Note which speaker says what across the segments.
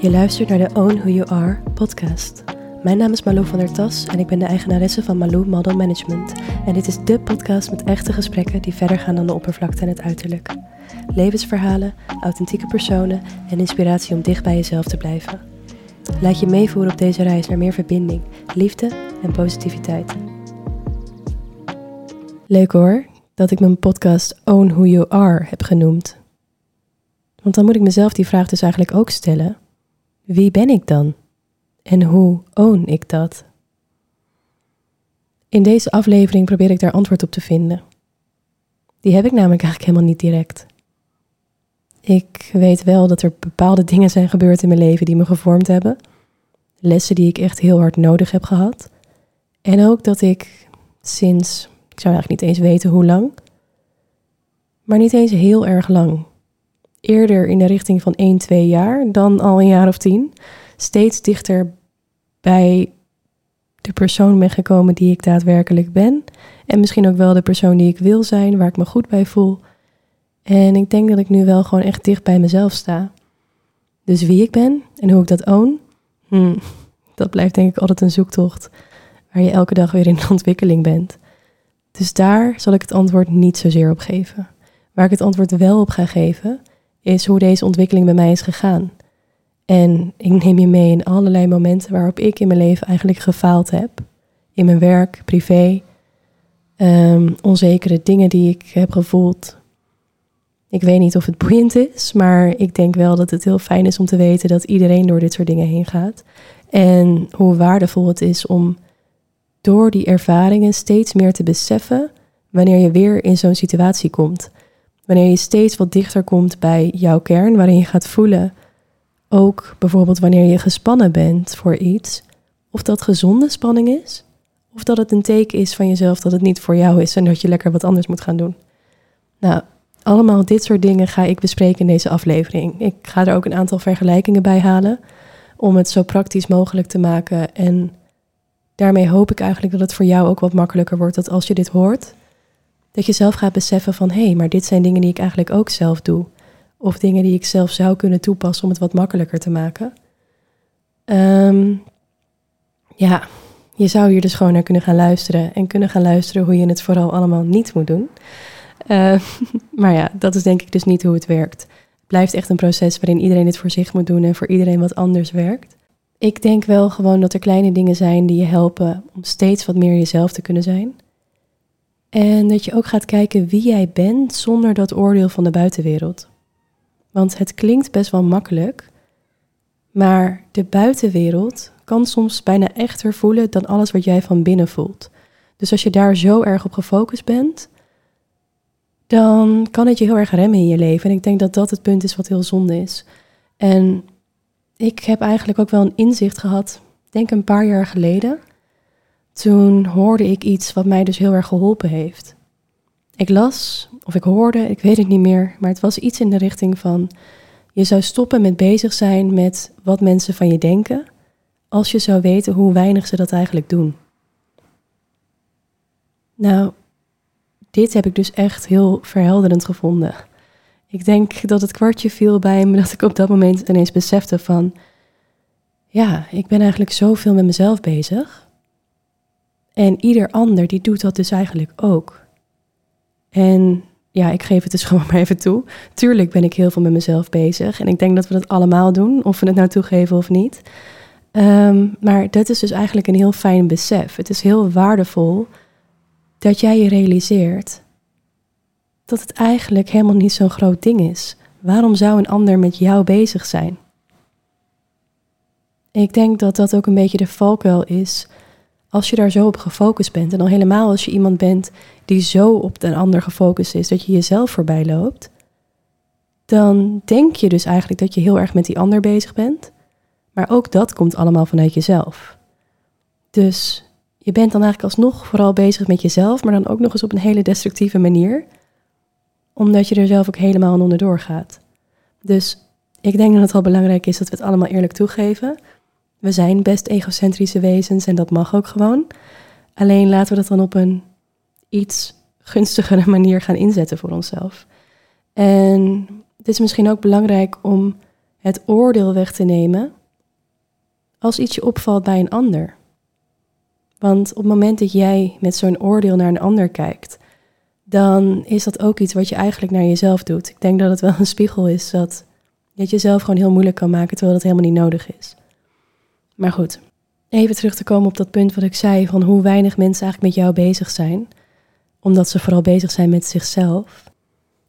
Speaker 1: Je luistert naar de Own Who You Are podcast. Mijn naam is Malou van der Tas en ik ben de eigenaresse van Malou Model Management. En dit is de podcast met echte gesprekken die verder gaan dan de oppervlakte en het uiterlijk. Levensverhalen, authentieke personen en inspiratie om dicht bij jezelf te blijven. Laat je meevoeren op deze reis naar meer verbinding, liefde en positiviteit. Leuk hoor, dat ik mijn podcast Own Who You Are heb genoemd. Want dan moet ik mezelf die vraag dus eigenlijk ook stellen. Wie ben ik dan? En hoe own ik dat? In deze aflevering probeer ik daar antwoord op te vinden. Die heb ik namelijk eigenlijk helemaal niet direct. Ik weet wel dat er bepaalde dingen zijn gebeurd in mijn leven die me gevormd hebben. Lessen die ik echt heel hard nodig heb gehad. En ook dat ik sinds, ik zou eigenlijk niet eens weten hoe lang, maar niet eens heel erg lang, eerder in de richting van 1, 2 jaar dan al een jaar of 10, steeds dichter bij de persoon ben gekomen die ik daadwerkelijk ben. En misschien ook wel de persoon die ik wil zijn, waar ik me goed bij voel. En ik denk dat ik nu wel gewoon echt dicht bij mezelf sta. Dus wie ik ben en hoe ik dat own, hmm, dat blijft denk ik altijd een zoektocht waar je elke dag weer in ontwikkeling bent. Dus daar zal ik het antwoord niet zozeer op geven. Waar ik het antwoord wel op ga geven, is hoe deze ontwikkeling bij mij is gegaan. En ik neem je mee in allerlei momenten waarop ik in mijn leven eigenlijk gefaald heb. In mijn werk, privé, um, onzekere dingen die ik heb gevoeld. Ik weet niet of het boeiend is, maar ik denk wel dat het heel fijn is om te weten dat iedereen door dit soort dingen heen gaat. En hoe waardevol het is om door die ervaringen steeds meer te beseffen wanneer je weer in zo'n situatie komt. Wanneer je steeds wat dichter komt bij jouw kern, waarin je gaat voelen, ook bijvoorbeeld wanneer je gespannen bent voor iets, of dat gezonde spanning is, of dat het een teken is van jezelf dat het niet voor jou is en dat je lekker wat anders moet gaan doen. Nou, allemaal dit soort dingen ga ik bespreken in deze aflevering. Ik ga er ook een aantal vergelijkingen bij halen om het zo praktisch mogelijk te maken. En daarmee hoop ik eigenlijk dat het voor jou ook wat makkelijker wordt. Dat als je dit hoort, dat je zelf gaat beseffen van hé, hey, maar dit zijn dingen die ik eigenlijk ook zelf doe. Of dingen die ik zelf zou kunnen toepassen om het wat makkelijker te maken. Um, ja, je zou hier dus gewoon naar kunnen gaan luisteren. En kunnen gaan luisteren hoe je het vooral allemaal niet moet doen. Uh, maar ja, dat is denk ik dus niet hoe het werkt. Het blijft echt een proces waarin iedereen het voor zich moet doen en voor iedereen wat anders werkt. Ik denk wel gewoon dat er kleine dingen zijn die je helpen om steeds wat meer jezelf te kunnen zijn. En dat je ook gaat kijken wie jij bent zonder dat oordeel van de buitenwereld. Want het klinkt best wel makkelijk, maar de buitenwereld kan soms bijna echter voelen dan alles wat jij van binnen voelt. Dus als je daar zo erg op gefocust bent, dan kan het je heel erg remmen in je leven. En ik denk dat dat het punt is wat heel zonde is. En ik heb eigenlijk ook wel een inzicht gehad, denk een paar jaar geleden. Toen hoorde ik iets wat mij dus heel erg geholpen heeft. Ik las of ik hoorde, ik weet het niet meer, maar het was iets in de richting van je zou stoppen met bezig zijn met wat mensen van je denken, als je zou weten hoe weinig ze dat eigenlijk doen. Nou, dit heb ik dus echt heel verhelderend gevonden. Ik denk dat het kwartje viel bij me dat ik op dat moment ineens besefte van, ja, ik ben eigenlijk zoveel met mezelf bezig. En ieder ander die doet dat dus eigenlijk ook. En ja, ik geef het dus gewoon maar even toe. Tuurlijk ben ik heel veel met mezelf bezig. En ik denk dat we dat allemaal doen, of we het nou toegeven of niet. Ehm, maar dat is dus eigenlijk een heel fijn besef. Het is heel waardevol dat jij je realiseert dat het eigenlijk helemaal niet zo'n groot ding is. Waarom zou een ander met jou bezig zijn? Ik denk dat dat ook een beetje de valkuil is als je daar zo op gefocust bent. En al helemaal als je iemand bent die zo op een ander gefocust is dat je jezelf voorbij loopt. Dan denk je dus eigenlijk dat je heel erg met die ander bezig bent. Maar ook dat komt allemaal vanuit jezelf. Dus je bent dan eigenlijk alsnog vooral bezig met jezelf, maar dan ook nog eens op een hele destructieve manier. Omdat je er zelf ook helemaal onderdoor gaat. Dus ik denk dat het wel belangrijk is dat we het allemaal eerlijk toegeven. We zijn best egocentrische wezens en dat mag ook gewoon. Alleen laten we dat dan op een iets gunstigere manier gaan inzetten voor onszelf. En het is misschien ook belangrijk om het oordeel weg te nemen als iets je opvalt bij een ander. Want op het moment dat jij met zo'n oordeel naar een ander kijkt, dan is dat ook iets wat je eigenlijk naar jezelf doet. Ik denk dat het wel een spiegel is dat je het jezelf gewoon heel moeilijk kan maken, terwijl dat helemaal niet nodig is. Maar goed, even terug te komen op dat punt wat ik zei van hoe weinig mensen eigenlijk met jou bezig zijn, omdat ze vooral bezig zijn met zichzelf.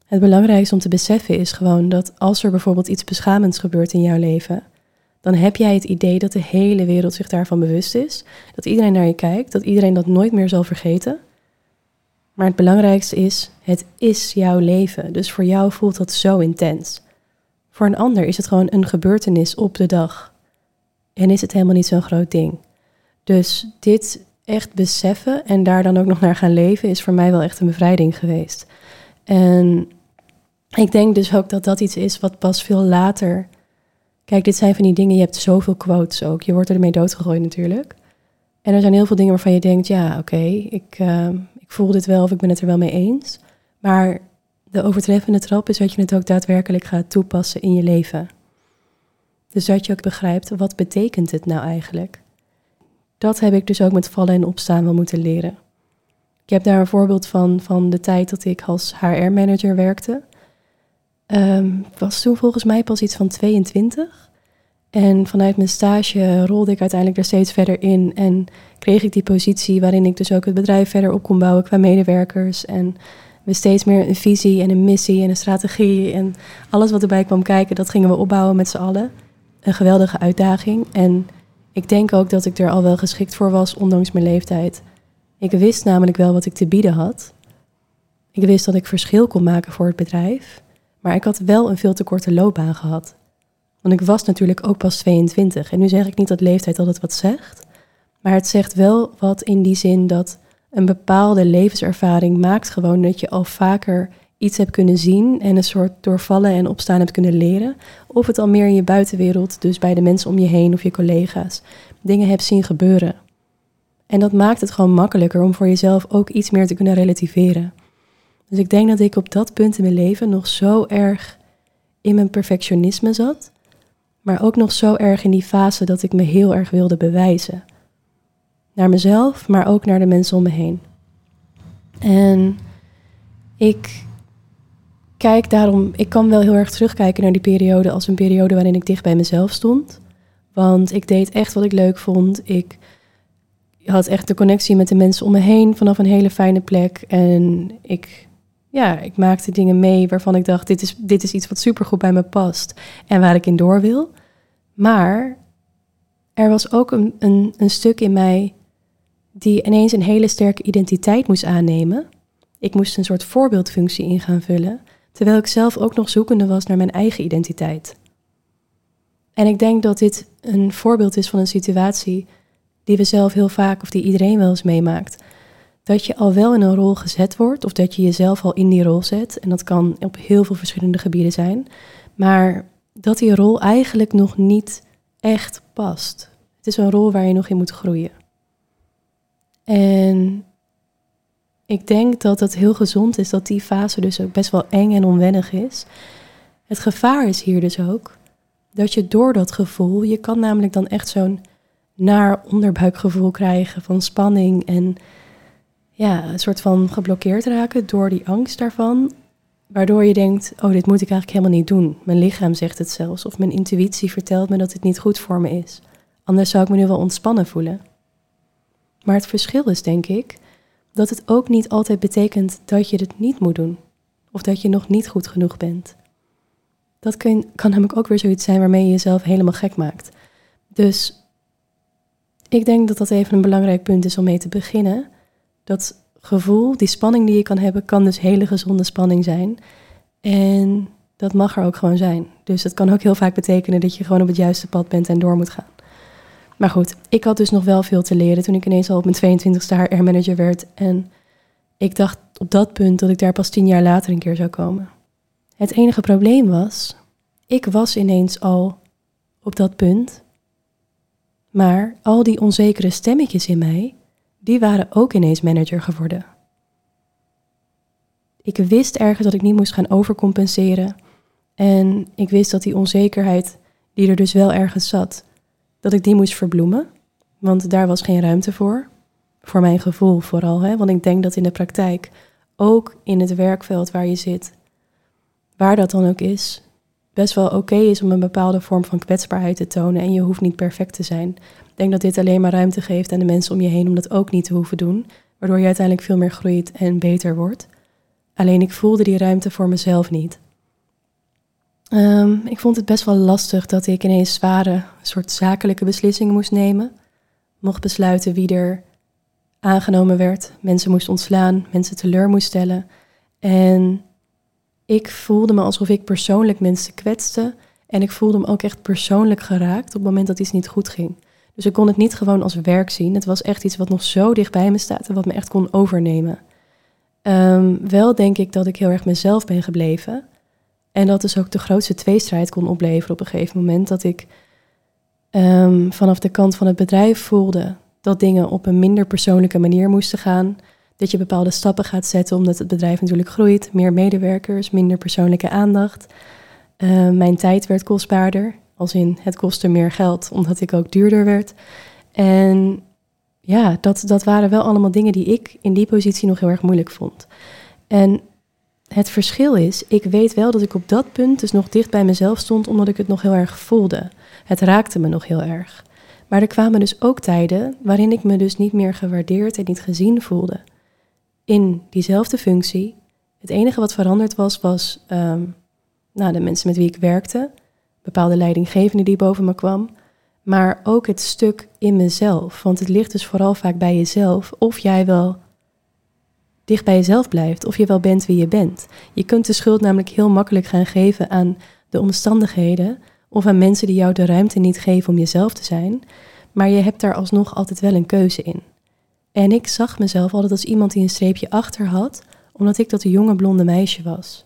Speaker 1: Het belangrijkste om te beseffen is gewoon dat als er bijvoorbeeld iets beschamends gebeurt in jouw leven, dan heb jij het idee dat de hele wereld zich daarvan bewust is, dat iedereen naar je kijkt, dat iedereen dat nooit meer zal vergeten. Maar het belangrijkste is, het is jouw leven, dus voor jou voelt dat zo intens. Voor een ander is het gewoon een gebeurtenis op de dag en is het helemaal niet zo'n groot ding. Dus dit echt beseffen en daar dan ook nog naar gaan leven is voor mij wel echt een bevrijding geweest. En ik denk dus ook dat dat iets is wat pas veel later. Kijk, dit zijn van die dingen, je hebt zoveel quotes ook. Je wordt ermee doodgegooid natuurlijk. En er zijn heel veel dingen waarvan je denkt, ja, oké, ik, uh, ik voel dit wel of ik ben het er wel mee eens. Maar de overtreffende trap is dat je het ook daadwerkelijk gaat toepassen in je leven. Dus dat je ook begrijpt, wat betekent het nou eigenlijk? Dat heb ik dus ook met vallen en opstaan wel moeten leren. Ik heb daar een voorbeeld van, van de tijd dat ik als HR-manager werkte. Um, was toen volgens mij pas iets van 22. En vanuit mijn stage rolde ik uiteindelijk er steeds verder in. En kreeg ik die positie waarin ik dus ook het bedrijf verder op kon bouwen qua medewerkers. En we steeds meer een visie en een missie en een strategie. En alles wat erbij kwam kijken, dat gingen we opbouwen met z'n allen. Een geweldige uitdaging. En ik denk ook dat ik er al wel geschikt voor was, ondanks mijn leeftijd. Ik wist namelijk wel wat ik te bieden had. Ik wist dat ik verschil kon maken voor het bedrijf. Maar ik had wel een veel te korte loopbaan gehad. Want ik was natuurlijk ook pas 22. En nu zeg ik niet dat leeftijd altijd wat zegt. Maar het zegt wel wat in die zin dat een bepaalde levenservaring maakt gewoon dat je al vaker iets hebt kunnen zien en een soort doorvallen en opstaan hebt kunnen leren. Of het al meer in je buitenwereld, dus bij de mensen om je heen of je collega's, dingen hebt zien gebeuren. En dat maakt het gewoon makkelijker om voor jezelf ook iets meer te kunnen relativeren. Dus ik denk dat ik op dat punt in mijn leven nog zo erg in mijn perfectionisme zat, maar ook nog zo erg in die fase dat ik me heel erg wilde bewijzen. Naar mezelf, maar ook naar de mensen om me heen. En ik kijk daarom, ik kan wel heel erg terugkijken naar die periode als een periode waarin ik dicht bij mezelf stond. Want ik deed echt wat ik leuk vond. Ik had echt de connectie met de mensen om me heen vanaf een hele fijne plek. En ik ja, ik maakte dingen mee waarvan ik dacht, dit is, dit is iets wat supergoed bij me past en waar ik in door wil. Maar er was ook een, een, een stuk in mij die ineens een hele sterke identiteit moest aannemen. Ik moest een soort voorbeeldfunctie in gaan vullen, terwijl ik zelf ook nog zoekende was naar mijn eigen identiteit. En ik denk dat dit een voorbeeld is van een situatie die we zelf heel vaak, of die iedereen wel eens meemaakt dat je al wel in een rol gezet wordt of dat je jezelf al in die rol zet. En dat kan op heel veel verschillende gebieden zijn. Maar dat die rol eigenlijk nog niet echt past. Het is een rol waar je nog in moet groeien. En ik denk dat het heel gezond is dat die fase dus ook best wel eng en onwennig is. Het gevaar is hier dus ook dat je door dat gevoel, je kan namelijk dan echt zo'n naar onderbuikgevoel krijgen van spanning en ja, een soort van geblokkeerd raken door die angst daarvan. Waardoor je denkt, oh, dit moet ik eigenlijk helemaal niet doen. Mijn lichaam zegt het zelfs. Of mijn intuïtie vertelt me dat het niet goed voor me is. Anders zou ik me nu wel ontspannen voelen. Maar het verschil is, denk ik, dat het ook niet altijd betekent dat je het niet moet doen. Of dat je nog niet goed genoeg bent. Dat kan, kan namelijk ook weer zoiets zijn waarmee je jezelf helemaal gek maakt. Dus ik denk dat dat even een belangrijk punt is om mee te beginnen dat gevoel, die spanning die je kan hebben, kan dus hele gezonde spanning zijn. En dat mag er ook gewoon zijn. Dus dat kan ook heel vaak betekenen dat je gewoon op het juiste pad bent en door moet gaan. Maar goed, ik had dus nog wel veel te leren toen ik ineens al op mijn 22e HR-manager werd. En ik dacht op dat punt dat ik daar pas tien jaar later een keer zou komen. Het enige probleem was, ik was ineens al op dat punt. Maar al die onzekere stemmetjes in mij, die waren ook ineens manager geworden. Ik wist ergens dat ik niet moest gaan overcompenseren. En ik wist dat die onzekerheid die er dus wel ergens zat, dat ik die moest verbloemen. Want daar was geen ruimte voor. Voor mijn gevoel vooral. Hè? Want ik denk dat in de praktijk, ook in het werkveld waar je zit, waar dat dan ook is, best wel oké is om een bepaalde vorm van kwetsbaarheid te tonen. En je hoeft niet perfect te zijn. Ik denk dat dit alleen maar ruimte geeft aan de mensen om je heen om dat ook niet te hoeven doen. Waardoor je uiteindelijk veel meer groeit en beter wordt. Alleen ik voelde die ruimte voor mezelf niet. Ehm, ik vond het best wel lastig dat ik ineens zware, soort zakelijke beslissingen moest nemen. Mocht besluiten wie er aangenomen werd, mensen moest ontslaan, mensen teleur moest stellen. En ik voelde me alsof ik persoonlijk mensen kwetste. En ik voelde me ook echt persoonlijk geraakt op het moment dat iets niet goed ging. Dus ik kon het niet gewoon als werk zien. Het was echt iets wat nog zo dicht bij me staat en wat me echt kon overnemen. Ehm, wel denk ik dat ik heel erg mezelf ben gebleven. En dat dus ook de grootste tweestrijd kon opleveren op een gegeven moment. Dat ik ehm, vanaf de kant van het bedrijf voelde dat dingen op een minder persoonlijke manier moesten gaan. Dat je bepaalde stappen gaat zetten omdat het bedrijf natuurlijk groeit. Meer medewerkers, minder persoonlijke aandacht. Ehm, mijn tijd werd kostbaarder. Als in het kostte meer geld omdat ik ook duurder werd. En ja, dat, dat waren wel allemaal dingen die ik in die positie nog heel erg moeilijk vond. En het verschil is, ik weet wel dat ik op dat punt dus nog dicht bij mezelf stond, omdat ik het nog heel erg voelde. Het raakte me nog heel erg. Maar er kwamen dus ook tijden waarin ik me dus niet meer gewaardeerd en niet gezien voelde. In diezelfde functie. Het enige wat veranderd was, was ehm, nou, de mensen met wie ik werkte, bepaalde leidinggevende die boven me kwam, maar ook het stuk in mezelf. Want het ligt dus vooral vaak bij jezelf of jij wel dicht bij jezelf blijft, of je wel bent wie je bent. Je kunt de schuld namelijk heel makkelijk gaan geven aan de omstandigheden of aan mensen die jou de ruimte niet geven om jezelf te zijn, maar je hebt daar alsnog altijd wel een keuze in. En ik zag mezelf altijd als iemand die een streepje achter had, omdat ik dat jonge blonde meisje was.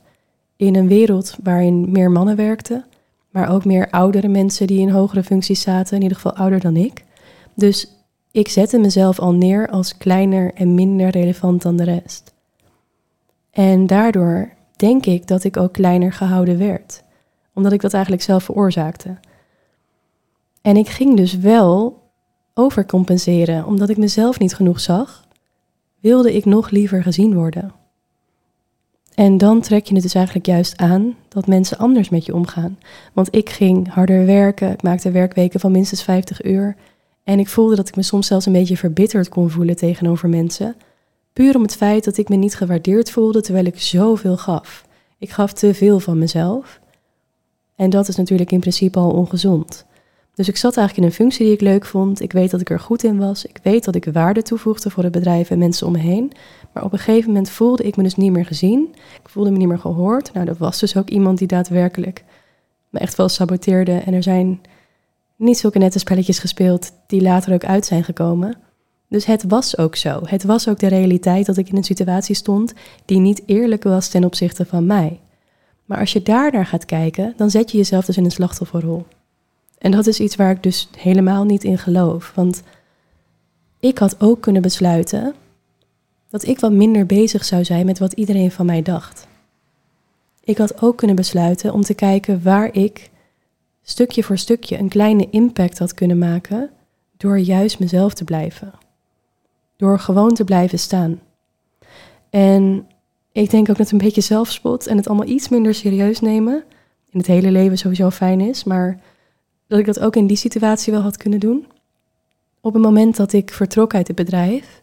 Speaker 1: In een wereld waarin meer mannen werkten, maar ook meer oudere mensen die in hogere functies zaten, in ieder geval ouder dan ik. Dus ik zette mezelf al neer als kleiner en minder relevant dan de rest. En daardoor denk ik dat ik ook kleiner gehouden werd, omdat ik dat eigenlijk zelf veroorzaakte. En ik ging dus wel overcompenseren, omdat ik mezelf niet genoeg zag, wilde ik nog liever gezien worden. En dan trek je het dus eigenlijk juist aan dat mensen anders met je omgaan. Want ik ging harder werken, ik maakte werkweken van minstens 50 uur. En ik voelde dat ik me soms zelfs een beetje verbitterd kon voelen tegenover mensen. Puur om het feit dat ik me niet gewaardeerd voelde terwijl ik zoveel gaf. Ik gaf te veel van mezelf. En dat is natuurlijk in principe al ongezond. Dus ik zat eigenlijk in een functie die ik leuk vond. Ik weet dat ik er goed in was. Ik weet dat ik waarde toevoegde voor het bedrijf en mensen om me heen. Maar op een gegeven moment voelde ik me dus niet meer gezien. Ik voelde me niet meer gehoord. Nou, dat was dus ook iemand die daadwerkelijk me echt wel saboteerde. En er zijn niet zulke nette spelletjes gespeeld die later ook uit zijn gekomen. Dus het was ook zo. Het was ook de realiteit dat ik in een situatie stond die niet eerlijk was ten opzichte van mij. Maar als je daar naar gaat kijken, dan zet je jezelf dus in een slachtofferrol. En dat is iets waar ik dus helemaal niet in geloof. Want ik had ook kunnen besluiten dat ik wat minder bezig zou zijn met wat iedereen van mij dacht. Ik had ook kunnen besluiten om te kijken waar ik stukje voor stukje een kleine impact had kunnen maken door juist mezelf te blijven. Door gewoon te blijven staan. En ik denk ook dat een beetje zelfspot en het allemaal iets minder serieus nemen in het hele leven sowieso fijn is, maar dat ik dat ook in die situatie wel had kunnen doen. Op het moment dat ik vertrok uit het bedrijf,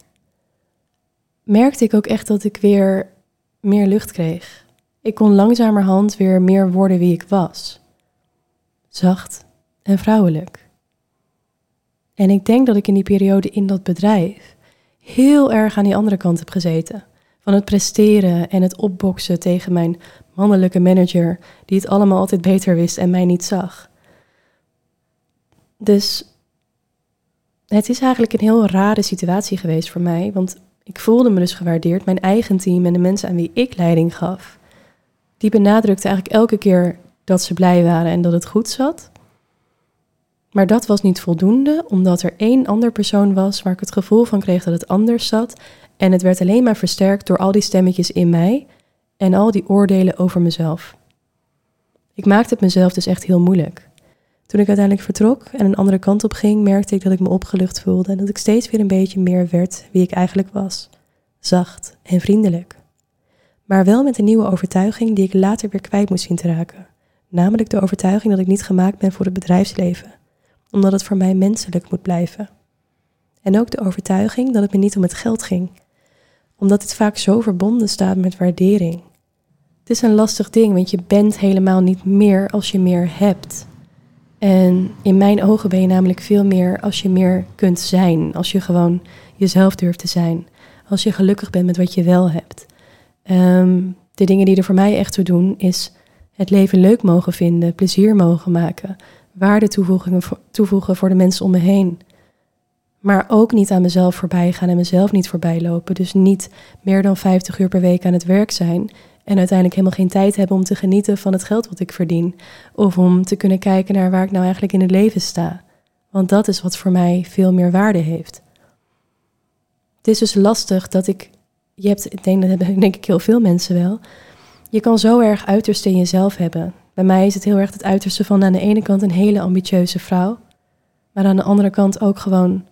Speaker 1: merkte ik ook echt dat ik weer meer lucht kreeg. Ik kon langzamerhand weer meer worden wie ik was. Zacht en vrouwelijk. En ik denk dat ik in die periode in dat bedrijf heel erg aan die andere kant heb gezeten. Van het presteren en het opboksen tegen mijn mannelijke manager, die het allemaal altijd beter wist en mij niet zag. Dus het is eigenlijk een heel rare situatie geweest voor mij, want ik voelde me dus gewaardeerd. Mijn eigen team en de mensen aan wie ik leiding gaf, die benadrukten eigenlijk elke keer dat ze blij waren en dat het goed zat. Maar dat was niet voldoende, omdat er één ander persoon was waar ik het gevoel van kreeg dat het anders zat. En het werd alleen maar versterkt door al die stemmetjes in mij en al die oordelen over mezelf. Ik maakte het mezelf dus echt heel moeilijk. Toen ik uiteindelijk vertrok en een andere kant op ging, merkte ik dat ik me opgelucht voelde en dat ik steeds weer een beetje meer werd wie ik eigenlijk was. Zacht en vriendelijk. Maar wel met een nieuwe overtuiging die ik later weer kwijt moest zien te raken. Namelijk de overtuiging dat ik niet gemaakt ben voor het bedrijfsleven, omdat het voor mij menselijk moet blijven. En ook de overtuiging dat het me niet om het geld ging, omdat dit vaak zo verbonden staat met waardering. Het is een lastig ding, want je bent helemaal niet meer als je meer hebt. En in mijn ogen ben je namelijk veel meer als je meer kunt zijn, als je gewoon jezelf durft te zijn, als je gelukkig bent met wat je wel hebt. Ehm, de dingen die er voor mij echt toe doen, is het leven leuk mogen vinden, plezier mogen maken, waarde toevoegen voor de mensen om me heen. Maar ook niet aan mezelf voorbij gaan en mezelf niet voorbij lopen. Dus niet meer dan 50 uur per week aan het werk zijn en uiteindelijk helemaal geen tijd hebben om te genieten van het geld wat ik verdien. Of om te kunnen kijken naar waar ik nou eigenlijk in het leven sta. Want dat is wat voor mij veel meer waarde heeft. Het is dus lastig dat ik. Je hebt, ik denk dat hebben denk ik heel veel mensen wel. Je kan zo erg uiterste in jezelf hebben. Bij mij is het heel erg het uiterste van aan de ene kant een hele ambitieuze vrouw. Maar aan de andere kant ook gewoon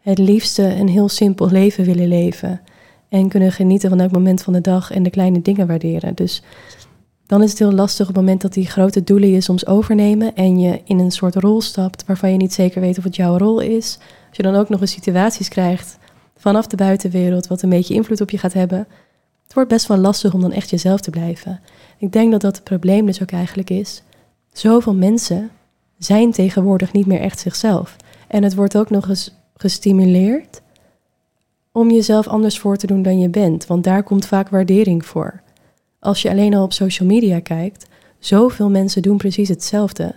Speaker 1: het liefste een heel simpel leven willen leven. En kunnen genieten van elk moment van de dag en de kleine dingen waarderen. Dus dan is het heel lastig op het moment dat die grote doelen je soms overnemen en je in een soort rol stapt waarvan je niet zeker weet of het jouw rol is. Als je dan ook nog eens situaties krijgt vanaf de buitenwereld wat een beetje invloed op je gaat hebben. Het wordt best wel lastig om dan echt jezelf te blijven. Ik denk dat dat het probleem dus ook eigenlijk is. Zoveel mensen zijn tegenwoordig niet meer echt zichzelf. En het wordt ook nog eens gestimuleerd om jezelf anders voor te doen dan je bent, want daar komt vaak waardering voor. Als je alleen al op social media kijkt, zoveel mensen doen precies hetzelfde.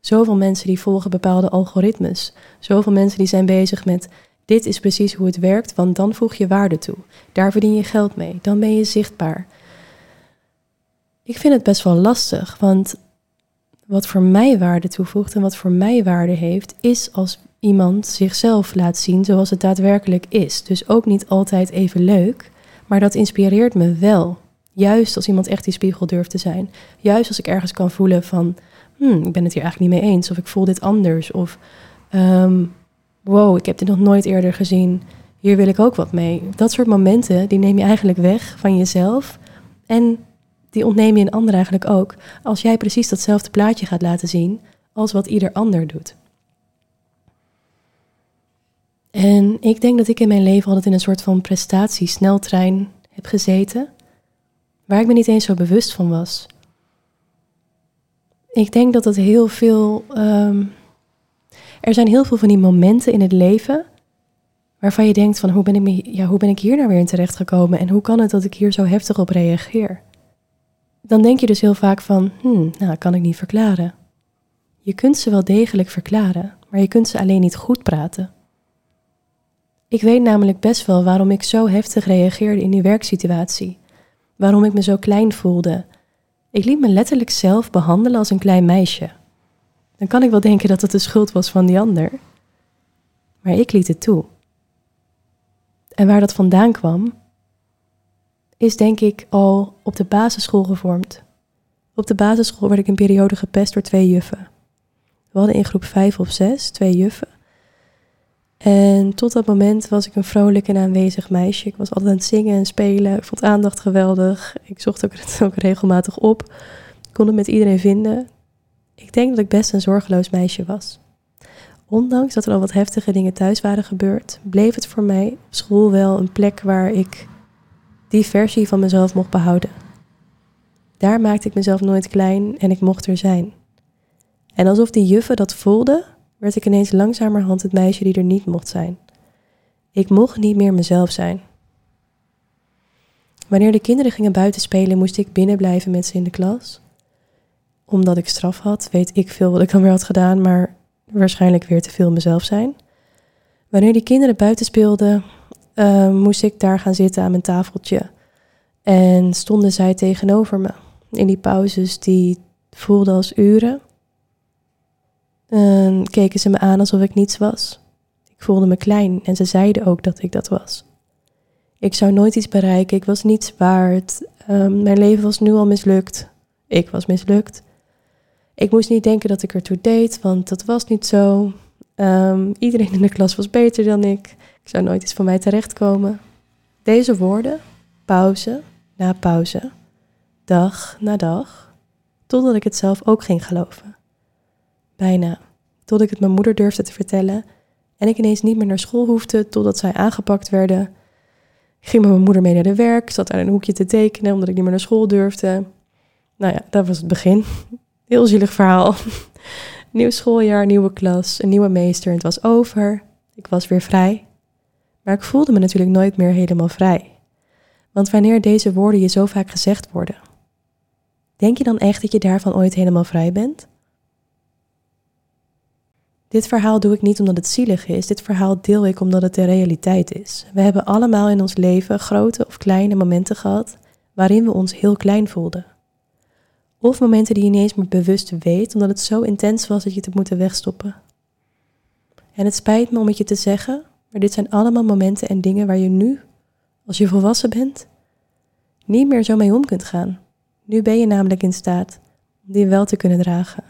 Speaker 1: Zoveel mensen die volgen bepaalde algoritmes. Zoveel mensen die zijn bezig met dit is precies hoe het werkt, want dan voeg je waarde toe. Daar verdien je geld mee, dan ben je zichtbaar. Ik vind het best wel lastig, want wat voor mij waarde toevoegt en wat voor mij waarde heeft, is als iemand zichzelf laat zien zoals het daadwerkelijk is. Dus ook niet altijd even leuk, maar dat inspireert me wel. Juist als iemand echt die spiegel durft te zijn. Juist als ik ergens kan voelen van, hmm, ik ben het hier eigenlijk niet mee eens, of ik voel dit anders, of ehm, wow, ik heb dit nog nooit eerder gezien, hier wil ik ook wat mee. Dat soort momenten, die neem je eigenlijk weg van jezelf en die ontneem je een ander eigenlijk ook, als jij precies datzelfde plaatje gaat laten zien als wat ieder ander doet. En ik denk dat ik in mijn leven altijd in een soort van prestatiesneltrein heb gezeten, waar ik me niet eens zo bewust van was. Ik denk dat het heel veel. Ehm, er zijn heel veel van die momenten in het leven waarvan je denkt van hoe ben ik, ja, hoe ben ik hier nou weer in terecht gekomen en hoe kan het dat ik hier zo heftig op reageer? Dan denk je dus heel vaak van, hmm, nou, kan ik niet verklaren. Je kunt ze wel degelijk verklaren, maar je kunt ze alleen niet goed praten. Ik weet namelijk best wel waarom ik zo heftig reageerde in die werksituatie. Waarom ik me zo klein voelde. Ik liet me letterlijk zelf behandelen als een klein meisje. Dan kan ik wel denken dat het de schuld was van die ander. Maar ik liet het toe. En waar dat vandaan kwam, is denk ik al op de basisschool gevormd. Op de basisschool werd ik een periode gepest door twee juffen. We hadden in groep vijf of zes twee juffen. En tot dat moment was ik een vrolijk en aanwezig meisje. Ik was altijd aan het zingen en spelen. Ik vond aandacht geweldig. Ik zocht ook, ook regelmatig op. Ik kon het met iedereen vinden. Ik denk dat ik best een zorgeloos meisje was. Ondanks dat er al wat heftige dingen thuis waren gebeurd, bleef het voor mij op school wel een plek waar ik die versie van mezelf mocht behouden. Daar maakte ik mezelf nooit klein en ik mocht er zijn. En alsof die juffen dat voelden, werd ik ineens langzamerhand het meisje die er niet mocht zijn. Ik mocht niet meer mezelf zijn. Wanneer de kinderen gingen buiten spelen, moest ik binnen blijven met ze in de klas. Omdat ik straf had, weet ik veel wat ik dan weer had gedaan, maar waarschijnlijk weer te veel mezelf zijn. Wanneer die kinderen buiten speelden, uh, moest ik daar gaan zitten aan mijn tafeltje. En stonden zij tegenover me. In die pauzes die voelden als uren. En keken ze me aan alsof ik niets was. Ik voelde me klein en ze zeiden ook dat ik dat was. Ik zou nooit iets bereiken, ik was niets waard. Um, mijn leven was nu al mislukt. Ik was mislukt. Ik moest niet denken dat ik ertoe deed, want dat was niet zo. Ehm, iedereen in de klas was beter dan ik. Ik zou nooit iets van mij terechtkomen. Deze woorden, pauze na pauze, dag na dag, totdat ik het zelf ook ging geloven. Bijna, tot ik het mijn moeder durfde te vertellen en ik ineens niet meer naar school hoefde totdat zij aangepakt werden. Ik ging met mijn moeder mee naar de werk, zat daar in een hoekje te tekenen omdat ik niet meer naar school durfde. Nou ja, dat was het begin. Heel zielig verhaal. Nieuw schooljaar, nieuwe klas, een nieuwe meester en het was over. Ik was weer vrij. Maar ik voelde me natuurlijk nooit meer helemaal vrij. Want wanneer deze woorden je zo vaak gezegd worden, denk je dan echt dat je daarvan ooit helemaal vrij bent? Dit verhaal doe ik niet omdat het zielig is, dit verhaal deel ik omdat het de realiteit is. We hebben allemaal in ons leven grote of kleine momenten gehad waarin we ons heel klein voelden. Of momenten die je niet eens meer bewust weet, omdat het zo intens was dat je het hebt moeten wegstoppen. En het spijt me om het je te zeggen, maar dit zijn allemaal momenten en dingen waar je nu, als je volwassen bent, niet meer zo mee om kunt gaan. Nu ben je namelijk in staat om die wel te kunnen dragen.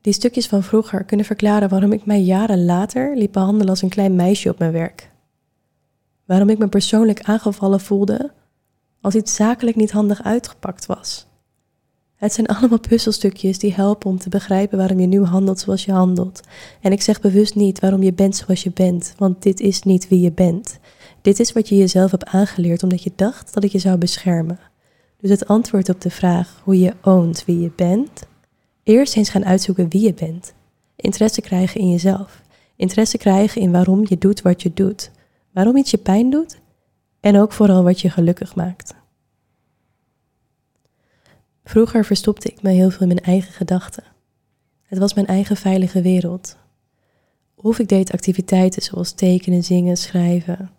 Speaker 1: Die stukjes van vroeger kunnen verklaren waarom ik mij jaren later liep behandelen als een klein meisje op mijn werk. Waarom ik me persoonlijk aangevallen voelde als iets zakelijk niet handig uitgepakt was. Het zijn allemaal puzzelstukjes die helpen om te begrijpen waarom je nu handelt zoals je handelt. En ik zeg bewust niet waarom je bent zoals je bent, want dit is niet wie je bent. Dit is wat je jezelf hebt aangeleerd omdat je dacht dat ik je zou beschermen. Dus het antwoord op de vraag hoe je oont wie je bent, eerst eens gaan uitzoeken wie je bent. Interesse krijgen in jezelf. Interesse krijgen in waarom je doet wat je doet. Waarom iets je pijn doet en ook vooral wat je gelukkig maakt. Vroeger verstopte ik me heel veel in mijn eigen gedachten. Het was mijn eigen veilige wereld. Of ik deed activiteiten zoals tekenen, zingen, schrijven,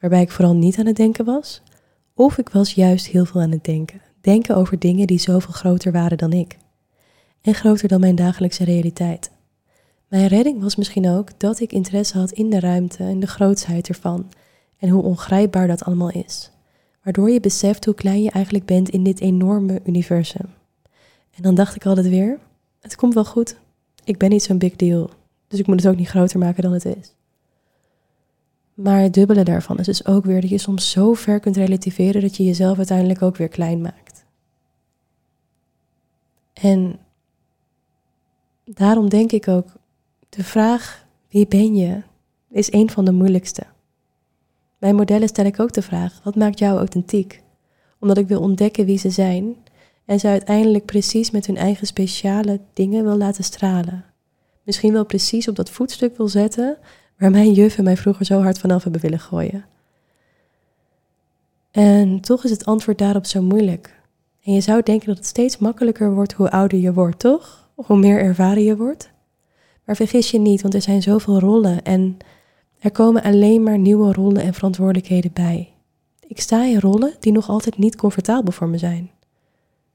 Speaker 1: waarbij ik vooral niet aan het denken was. Of ik was juist heel veel aan het denken. Denken over dingen die zoveel groter waren dan ik. En groter dan mijn dagelijkse realiteit. Mijn redding was misschien ook dat ik interesse had in de ruimte en de grootsheid ervan. En hoe ongrijpbaar dat allemaal is waardoor je beseft hoe klein je eigenlijk bent in dit enorme universum. En dan dacht ik altijd weer, het komt wel goed. Ik ben niet zo'n big deal, dus ik moet het ook niet groter maken dan het is. Maar het dubbele daarvan is dus ook weer dat je soms zo ver kunt relativeren dat je jezelf uiteindelijk ook weer klein maakt. En daarom denk ik ook, de vraag wie ben je is een van de moeilijkste. Bij modellen stel ik ook de vraag: wat maakt jou authentiek? Omdat ik wil ontdekken wie ze zijn en ze uiteindelijk precies met hun eigen speciale dingen wil laten stralen. Misschien wel precies op dat voetstuk wil zetten waar mijn juffen mij vroeger zo hard vanaf hebben willen gooien. En toch is het antwoord daarop zo moeilijk. En je zou denken dat het steeds makkelijker wordt hoe ouder je wordt, toch? Hoe meer ervaren je wordt. Maar vergis je niet, want er zijn zoveel rollen en er komen alleen maar nieuwe rollen en verantwoordelijkheden bij. Ik sta in rollen die nog altijd niet comfortabel voor me zijn,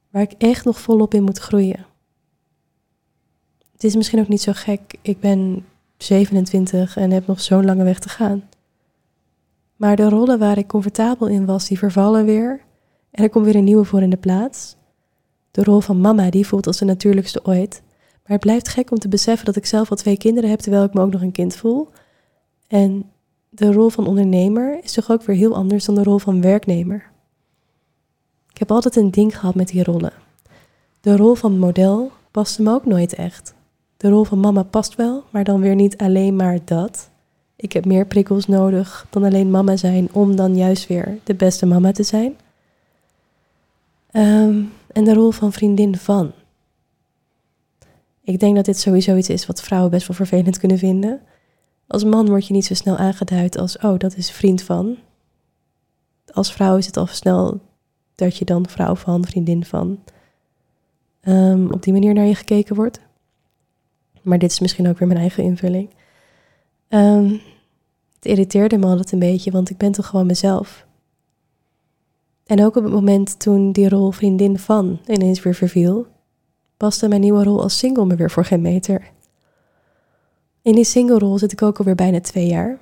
Speaker 1: waar ik echt nog volop in moet groeien. Het is misschien ook niet zo gek, ik ben 27 en heb nog zo'n lange weg te gaan. Maar de rollen waar ik comfortabel in was, die vervallen weer en er komt weer een nieuwe voor in de plaats. De rol van mama, die voelt als de natuurlijkste ooit. Maar het blijft gek om te beseffen dat ik zelf al twee kinderen heb terwijl ik me ook nog een kind voel. En de rol van ondernemer is toch ook weer heel anders dan de rol van werknemer. Ik heb altijd een ding gehad met die rollen. De rol van model paste me ook nooit echt. De rol van mama past wel, maar dan weer niet alleen maar dat. Ik heb meer prikkels nodig dan alleen mama zijn om dan juist weer de beste mama te zijn. Ehm, en de rol van vriendin van. Ik denk dat dit sowieso iets is wat vrouwen best wel vervelend kunnen vinden. Als man word je niet zo snel aangeduid als, oh, dat is vriend van. Als vrouw is het al snel dat je dan vrouw van, vriendin van, um, op die manier naar je gekeken wordt. Maar dit is misschien ook weer mijn eigen invulling. Um, het irriteerde me altijd een beetje, want ik ben toch gewoon mezelf. En ook op het moment toen die rol vriendin van ineens weer verviel, paste mijn nieuwe rol als single me weer voor geen meter. In die single rol zit ik ook alweer bijna twee jaar.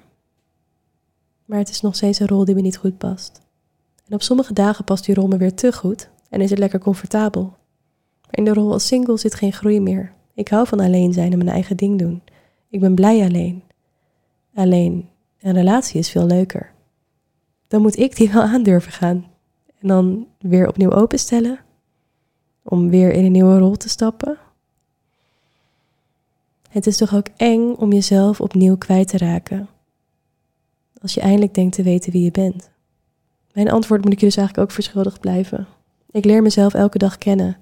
Speaker 1: Maar het is nog steeds een rol die me niet goed past. En op sommige dagen past die rol me weer te goed en is het lekker comfortabel. in de rol als single zit geen groei meer. Ik hou van alleen zijn en mijn eigen ding doen. Ik ben blij alleen. Alleen, een relatie is veel leuker. Dan moet ik die wel aandurven gaan. En dan weer opnieuw openstellen. Om weer in een nieuwe rol te stappen. Het is toch ook eng om jezelf opnieuw kwijt te raken. Als je eindelijk denkt te weten wie je bent. Mijn antwoord moet ik je dus eigenlijk ook verschuldigd blijven. Ik leer mezelf elke dag kennen.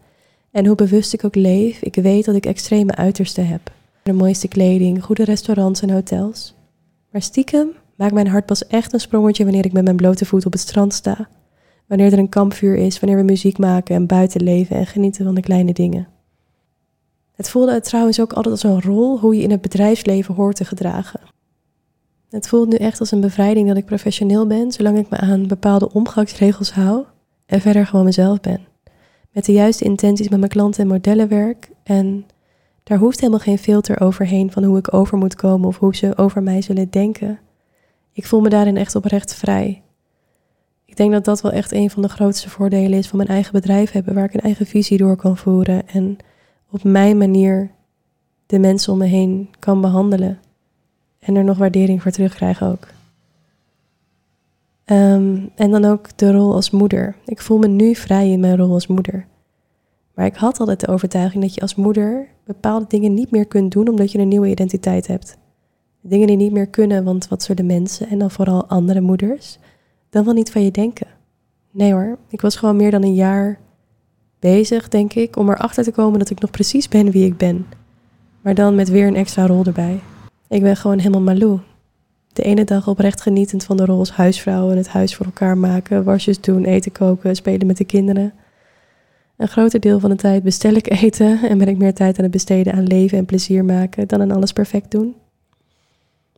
Speaker 1: En hoe bewust ik ook leef, ik weet dat ik extreme uitersten heb. De mooiste kleding, goede restaurants en hotels. Maar stiekem maakt mijn hart pas echt een sprongetje wanneer ik met mijn blote voet op het strand sta. Wanneer er een kampvuur is, wanneer we muziek maken en buiten leven en genieten van de kleine dingen. Het voelde trouwens ook altijd als een rol hoe je in het bedrijfsleven hoort te gedragen. Het voelt nu echt als een bevrijding dat ik professioneel ben, zolang ik me aan bepaalde omgangsregels hou en verder gewoon mezelf ben. Met de juiste intenties met mijn klanten en modellen werk en daar hoeft helemaal geen filter overheen van hoe ik over moet komen of hoe ze over mij zullen denken. Ik voel me daarin echt oprecht vrij. Ik denk dat dat wel echt een van de grootste voordelen is van mijn eigen bedrijf hebben, waar ik een eigen visie door kan voeren en op mijn manier de mensen om me heen kan behandelen. En er nog waardering voor terugkrijgen ook. Ehm, en dan ook de rol als moeder. Ik voel me nu vrij in mijn rol als moeder. Maar ik had altijd de overtuiging dat je als moeder bepaalde dingen niet meer kunt doen omdat je een nieuwe identiteit hebt. Dingen die niet meer kunnen, want wat zullen mensen en dan vooral andere moeders dan wel niet van je denken? Nee hoor, ik was gewoon meer dan een jaar bezig, denk ik, om erachter te komen dat ik nog precies ben wie ik ben. Maar dan met weer een extra rol erbij. Ik ben gewoon helemaal malou. De ene dag oprecht genietend van de rol als huisvrouw en het huis voor elkaar maken, wasjes doen, eten koken, spelen met de kinderen. Een groter deel van de tijd bestel ik eten en ben ik meer tijd aan het besteden aan leven en plezier maken dan aan alles perfect doen.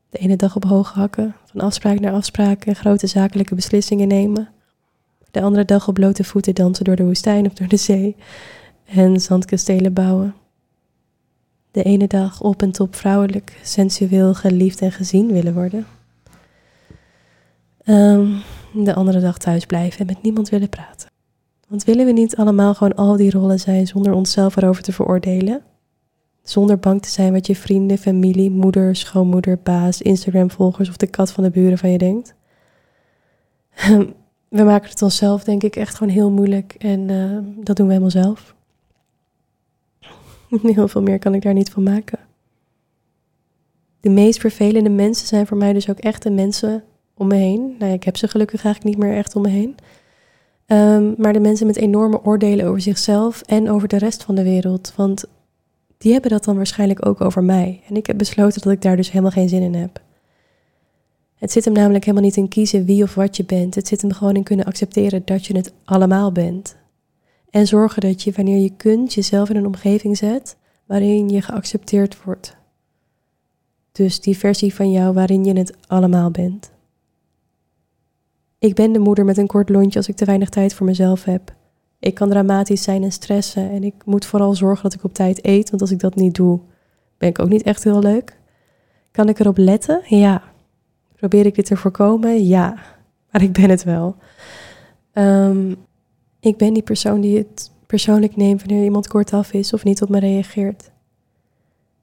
Speaker 1: De ene dag op hoge hakken, van afspraak naar afspraak en grote zakelijke beslissingen nemen. De andere dag op blote voeten dansen door de woestijn of door de zee en zandkastelen bouwen. De ene dag op en top vrouwelijk, sensueel, geliefd en gezien willen worden. Ehm, de andere dag thuis blijven en met niemand willen praten. Want willen we niet allemaal gewoon al die rollen zijn zonder onszelf erover te veroordelen? Zonder bang te zijn wat je vrienden, familie, moeder, schoonmoeder, baas, Instagram-volgers of de kat van de buren van je denkt? We maken het onszelf, denk ik, echt gewoon heel moeilijk en uh, dat doen we helemaal zelf. Heel veel meer kan ik daar niet van maken. De meest vervelende mensen zijn voor mij dus ook echt de mensen om me heen. Nou ja, ik heb ze gelukkig eigenlijk niet meer echt om me heen. Um, maar de mensen met enorme oordelen over zichzelf en over de rest van de wereld. Want die hebben dat dan waarschijnlijk ook over mij. En ik heb besloten dat ik daar dus helemaal geen zin in heb. Het zit hem namelijk helemaal niet in kiezen wie of wat je bent. Het zit hem gewoon in kunnen accepteren dat je het allemaal bent. En zorgen dat je, wanneer je kunt, jezelf in een omgeving zet waarin je geaccepteerd wordt. Dus die versie van jou waarin je het allemaal bent. Ik ben de moeder met een kort lontje als ik te weinig tijd voor mezelf heb. Ik kan dramatisch zijn en stressen en ik moet vooral zorgen dat ik op tijd eet, want als ik dat niet doe, ben ik ook niet echt heel leuk. Kan ik erop letten? Ja. Probeer ik dit te voorkomen? Ja. Maar ik ben het wel. Um, ik ben die persoon die het persoonlijk neemt wanneer iemand kortaf is of niet op me reageert.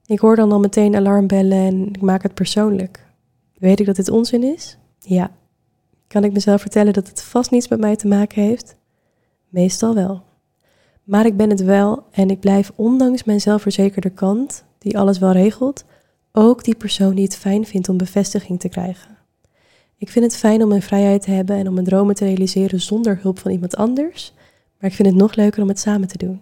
Speaker 1: Ik hoor dan al meteen alarmbellen en ik maak het persoonlijk. Weet ik dat dit onzin is? Ja. Kan ik mezelf vertellen dat het vast niets met mij te maken heeft? Meestal wel. Maar ik ben het wel en ik blijf ondanks mijn zelfverzekerde kant, die alles wel regelt, ook die persoon die het fijn vindt om bevestiging te krijgen. Ik vind het fijn om mijn vrijheid te hebben en om mijn dromen te realiseren zonder hulp van iemand anders, maar ik vind het nog leuker om het samen te doen.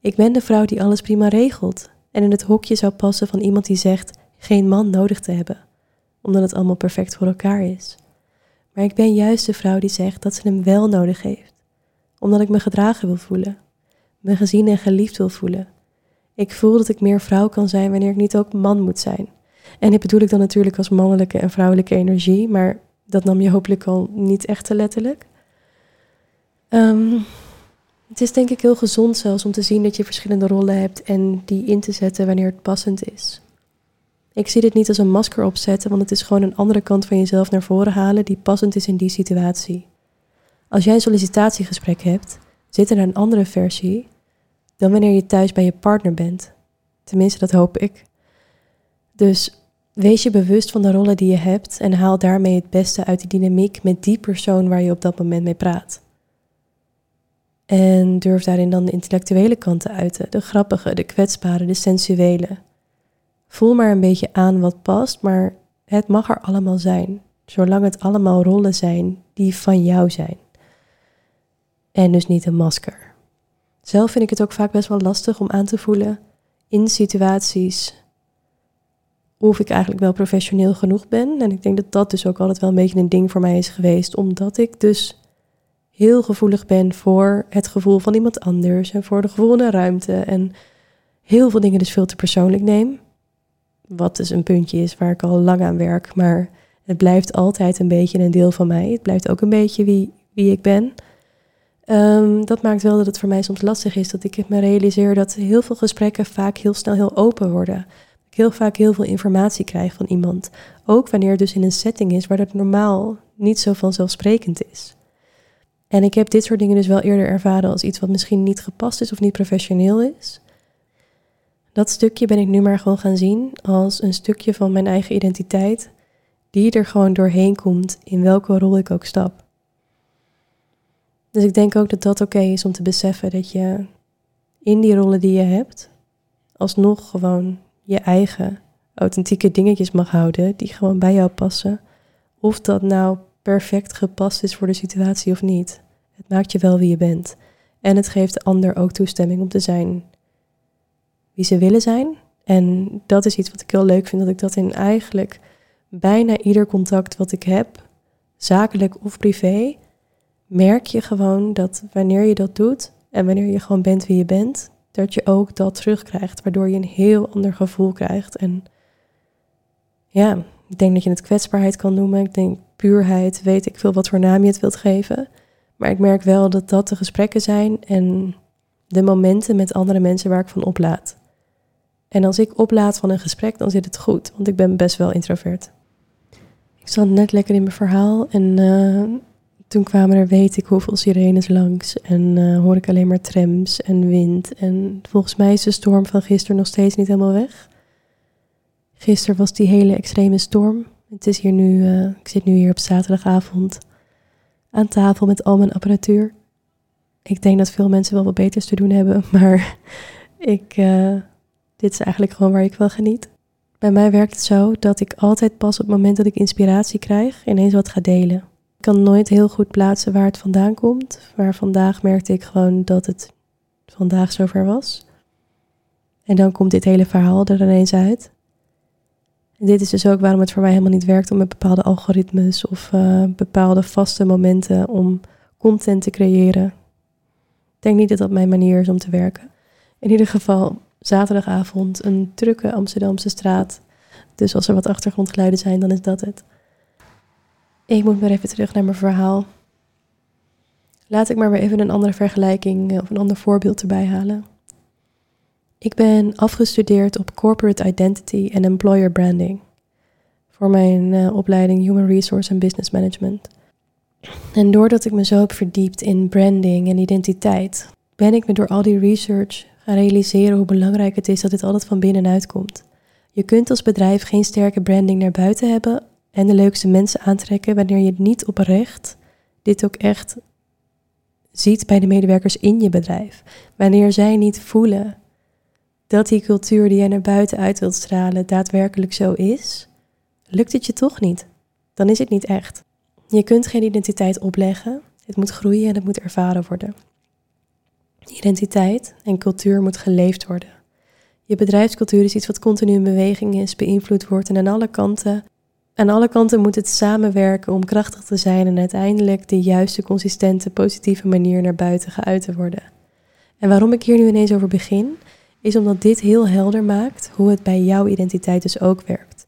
Speaker 1: Ik ben de vrouw die alles prima regelt en in het hokje zou passen van iemand die zegt geen man nodig te hebben, omdat het allemaal perfect voor elkaar is. Maar ik ben juist de vrouw die zegt dat ze hem wel nodig heeft, omdat ik me gedragen wil voelen, me gezien en geliefd wil voelen. Ik voel dat ik meer vrouw kan zijn wanneer ik niet ook man moet zijn. En dit bedoel ik dan natuurlijk als mannelijke en vrouwelijke energie, maar dat nam je hopelijk al niet echt te letterlijk. Um, het is denk ik heel gezond zelfs om te zien dat je verschillende rollen hebt en die in te zetten wanneer het passend is. Ik zie dit niet als een masker opzetten, want het is gewoon een andere kant van jezelf naar voren halen die passend is in die situatie. Als jij een sollicitatiegesprek hebt, zit er een andere versie dan wanneer je thuis bij je partner bent. Tenminste, dat hoop ik. Dus wees je bewust van de rollen die je hebt en haal daarmee het beste uit die dynamiek met die persoon waar je op dat moment mee praat. En durf daarin dan de intellectuele kant te uiten, de grappige, de kwetsbare, de sensuele. Voel maar een beetje aan wat past, maar het mag er allemaal zijn, zolang het allemaal rollen zijn die van jou zijn. En dus niet een masker. Zelf vind ik het ook vaak best wel lastig om aan te voelen in situaties of ik eigenlijk wel professioneel genoeg ben. En ik denk dat dat dus ook altijd wel een beetje een ding voor mij is geweest, omdat ik dus heel gevoelig ben voor het gevoel van iemand anders en voor de de ruimte en heel veel dingen dus veel te persoonlijk neem. Wat dus een puntje is waar ik al lang aan werk, maar het blijft altijd een beetje een deel van mij. Het blijft ook een beetje wie, wie ik ben. Ehm, dat maakt wel dat het voor mij soms lastig is dat ik me realiseer dat heel veel gesprekken vaak heel snel heel open worden. Ik heel vaak heel veel informatie krijg van iemand. Ook wanneer het dus in een setting is waar dat normaal niet zo vanzelfsprekend is. En ik heb dit soort dingen dus wel eerder ervaren als iets wat misschien niet gepast is of niet professioneel is. Dat stukje ben ik nu maar gewoon gaan zien als een stukje van mijn eigen identiteit, die er gewoon doorheen komt in welke rol ik ook stap. Dus ik denk ook dat dat oké is om te beseffen dat je in die rollen die je hebt, alsnog gewoon je eigen authentieke dingetjes mag houden die gewoon bij jou passen. Of dat nou perfect gepast is voor de situatie of niet. Het maakt je wel wie je bent. En het geeft de ander ook toestemming om te zijn wie ze willen zijn. En dat is iets wat ik heel leuk vind, dat ik dat in eigenlijk bijna ieder contact wat ik heb, zakelijk of privé, merk je gewoon dat wanneer je dat doet en wanneer je gewoon bent wie je bent, dat je ook dat terugkrijgt, waardoor je een heel ander gevoel krijgt. En ja, ik denk dat je het kwetsbaarheid kan noemen. Ik denk puurheid, weet ik veel wat voor naam je het wilt geven. Maar ik merk wel dat dat de gesprekken zijn en de momenten met andere mensen waar ik van oplaad. En als ik oplaad van een gesprek, dan zit het goed, want ik ben best wel introvert. Ik zat net lekker in mijn verhaal en uh, toen kwamen er weet ik hoeveel sirenes langs en uh, hoor ik alleen maar trams en wind. En volgens mij is de storm van gisteren nog steeds niet helemaal weg. Gisteren was die hele extreme storm. Het is hier nu, uh, ik zit nu hier op zaterdagavond aan tafel met al mijn apparatuur. Ik denk dat veel mensen wel wat beters te doen hebben, maar ik, uh, dit is eigenlijk gewoon waar ik wel geniet. Bij mij werkt het zo dat ik altijd pas op het moment dat ik inspiratie krijg ineens wat ga delen. Ik kan nooit heel goed plaatsen waar het vandaan komt, maar vandaag merkte ik gewoon dat het vandaag zover was. En dan komt dit hele verhaal er ineens uit. En dit is dus ook waarom het voor mij helemaal niet werkt om met bepaalde algoritmes of uh, bepaalde vaste momenten om content te creëren. Ik denk niet dat dat mijn manier is om te werken. In ieder geval, zaterdagavond, een drukke Amsterdamse straat. Dus als er wat achtergrondgeluiden zijn, dan is dat het. Ik moet maar even terug naar mijn verhaal. Laat ik maar weer even een andere vergelijking eh, of een ander voorbeeld erbij halen. Ik ben afgestudeerd op Corporate Identity en Employer Branding voor mijn uh, opleiding Human Resource en Business Management. En doordat ik me zo heb verdiept in branding en identiteit, ben ik me door al die research gaan realiseren hoe belangrijk het is dat dit altijd van binnenuit komt. Je kunt als bedrijf geen sterke branding naar buiten hebben en de leukste mensen aantrekken wanneer je niet oprecht dit ook echt ziet bij de medewerkers in je bedrijf. Wanneer zij niet voelen dat die cultuur die jij naar buiten uit wilt stralen daadwerkelijk zo is, lukt het je toch niet. Dan is het niet echt. Je kunt geen identiteit opleggen. Het moet groeien en het moet ervaren worden. Identiteit en cultuur moet geleefd worden. Je bedrijfscultuur is iets wat continu in beweging is, beïnvloed wordt en aan alle kanten. Aan alle kanten moet het samenwerken om krachtig te zijn en uiteindelijk de juiste, consistente, positieve manier naar buiten geuit te worden. En waarom ik hier nu ineens over begin, is omdat dit heel helder maakt hoe het bij jouw identiteit dus ook werkt.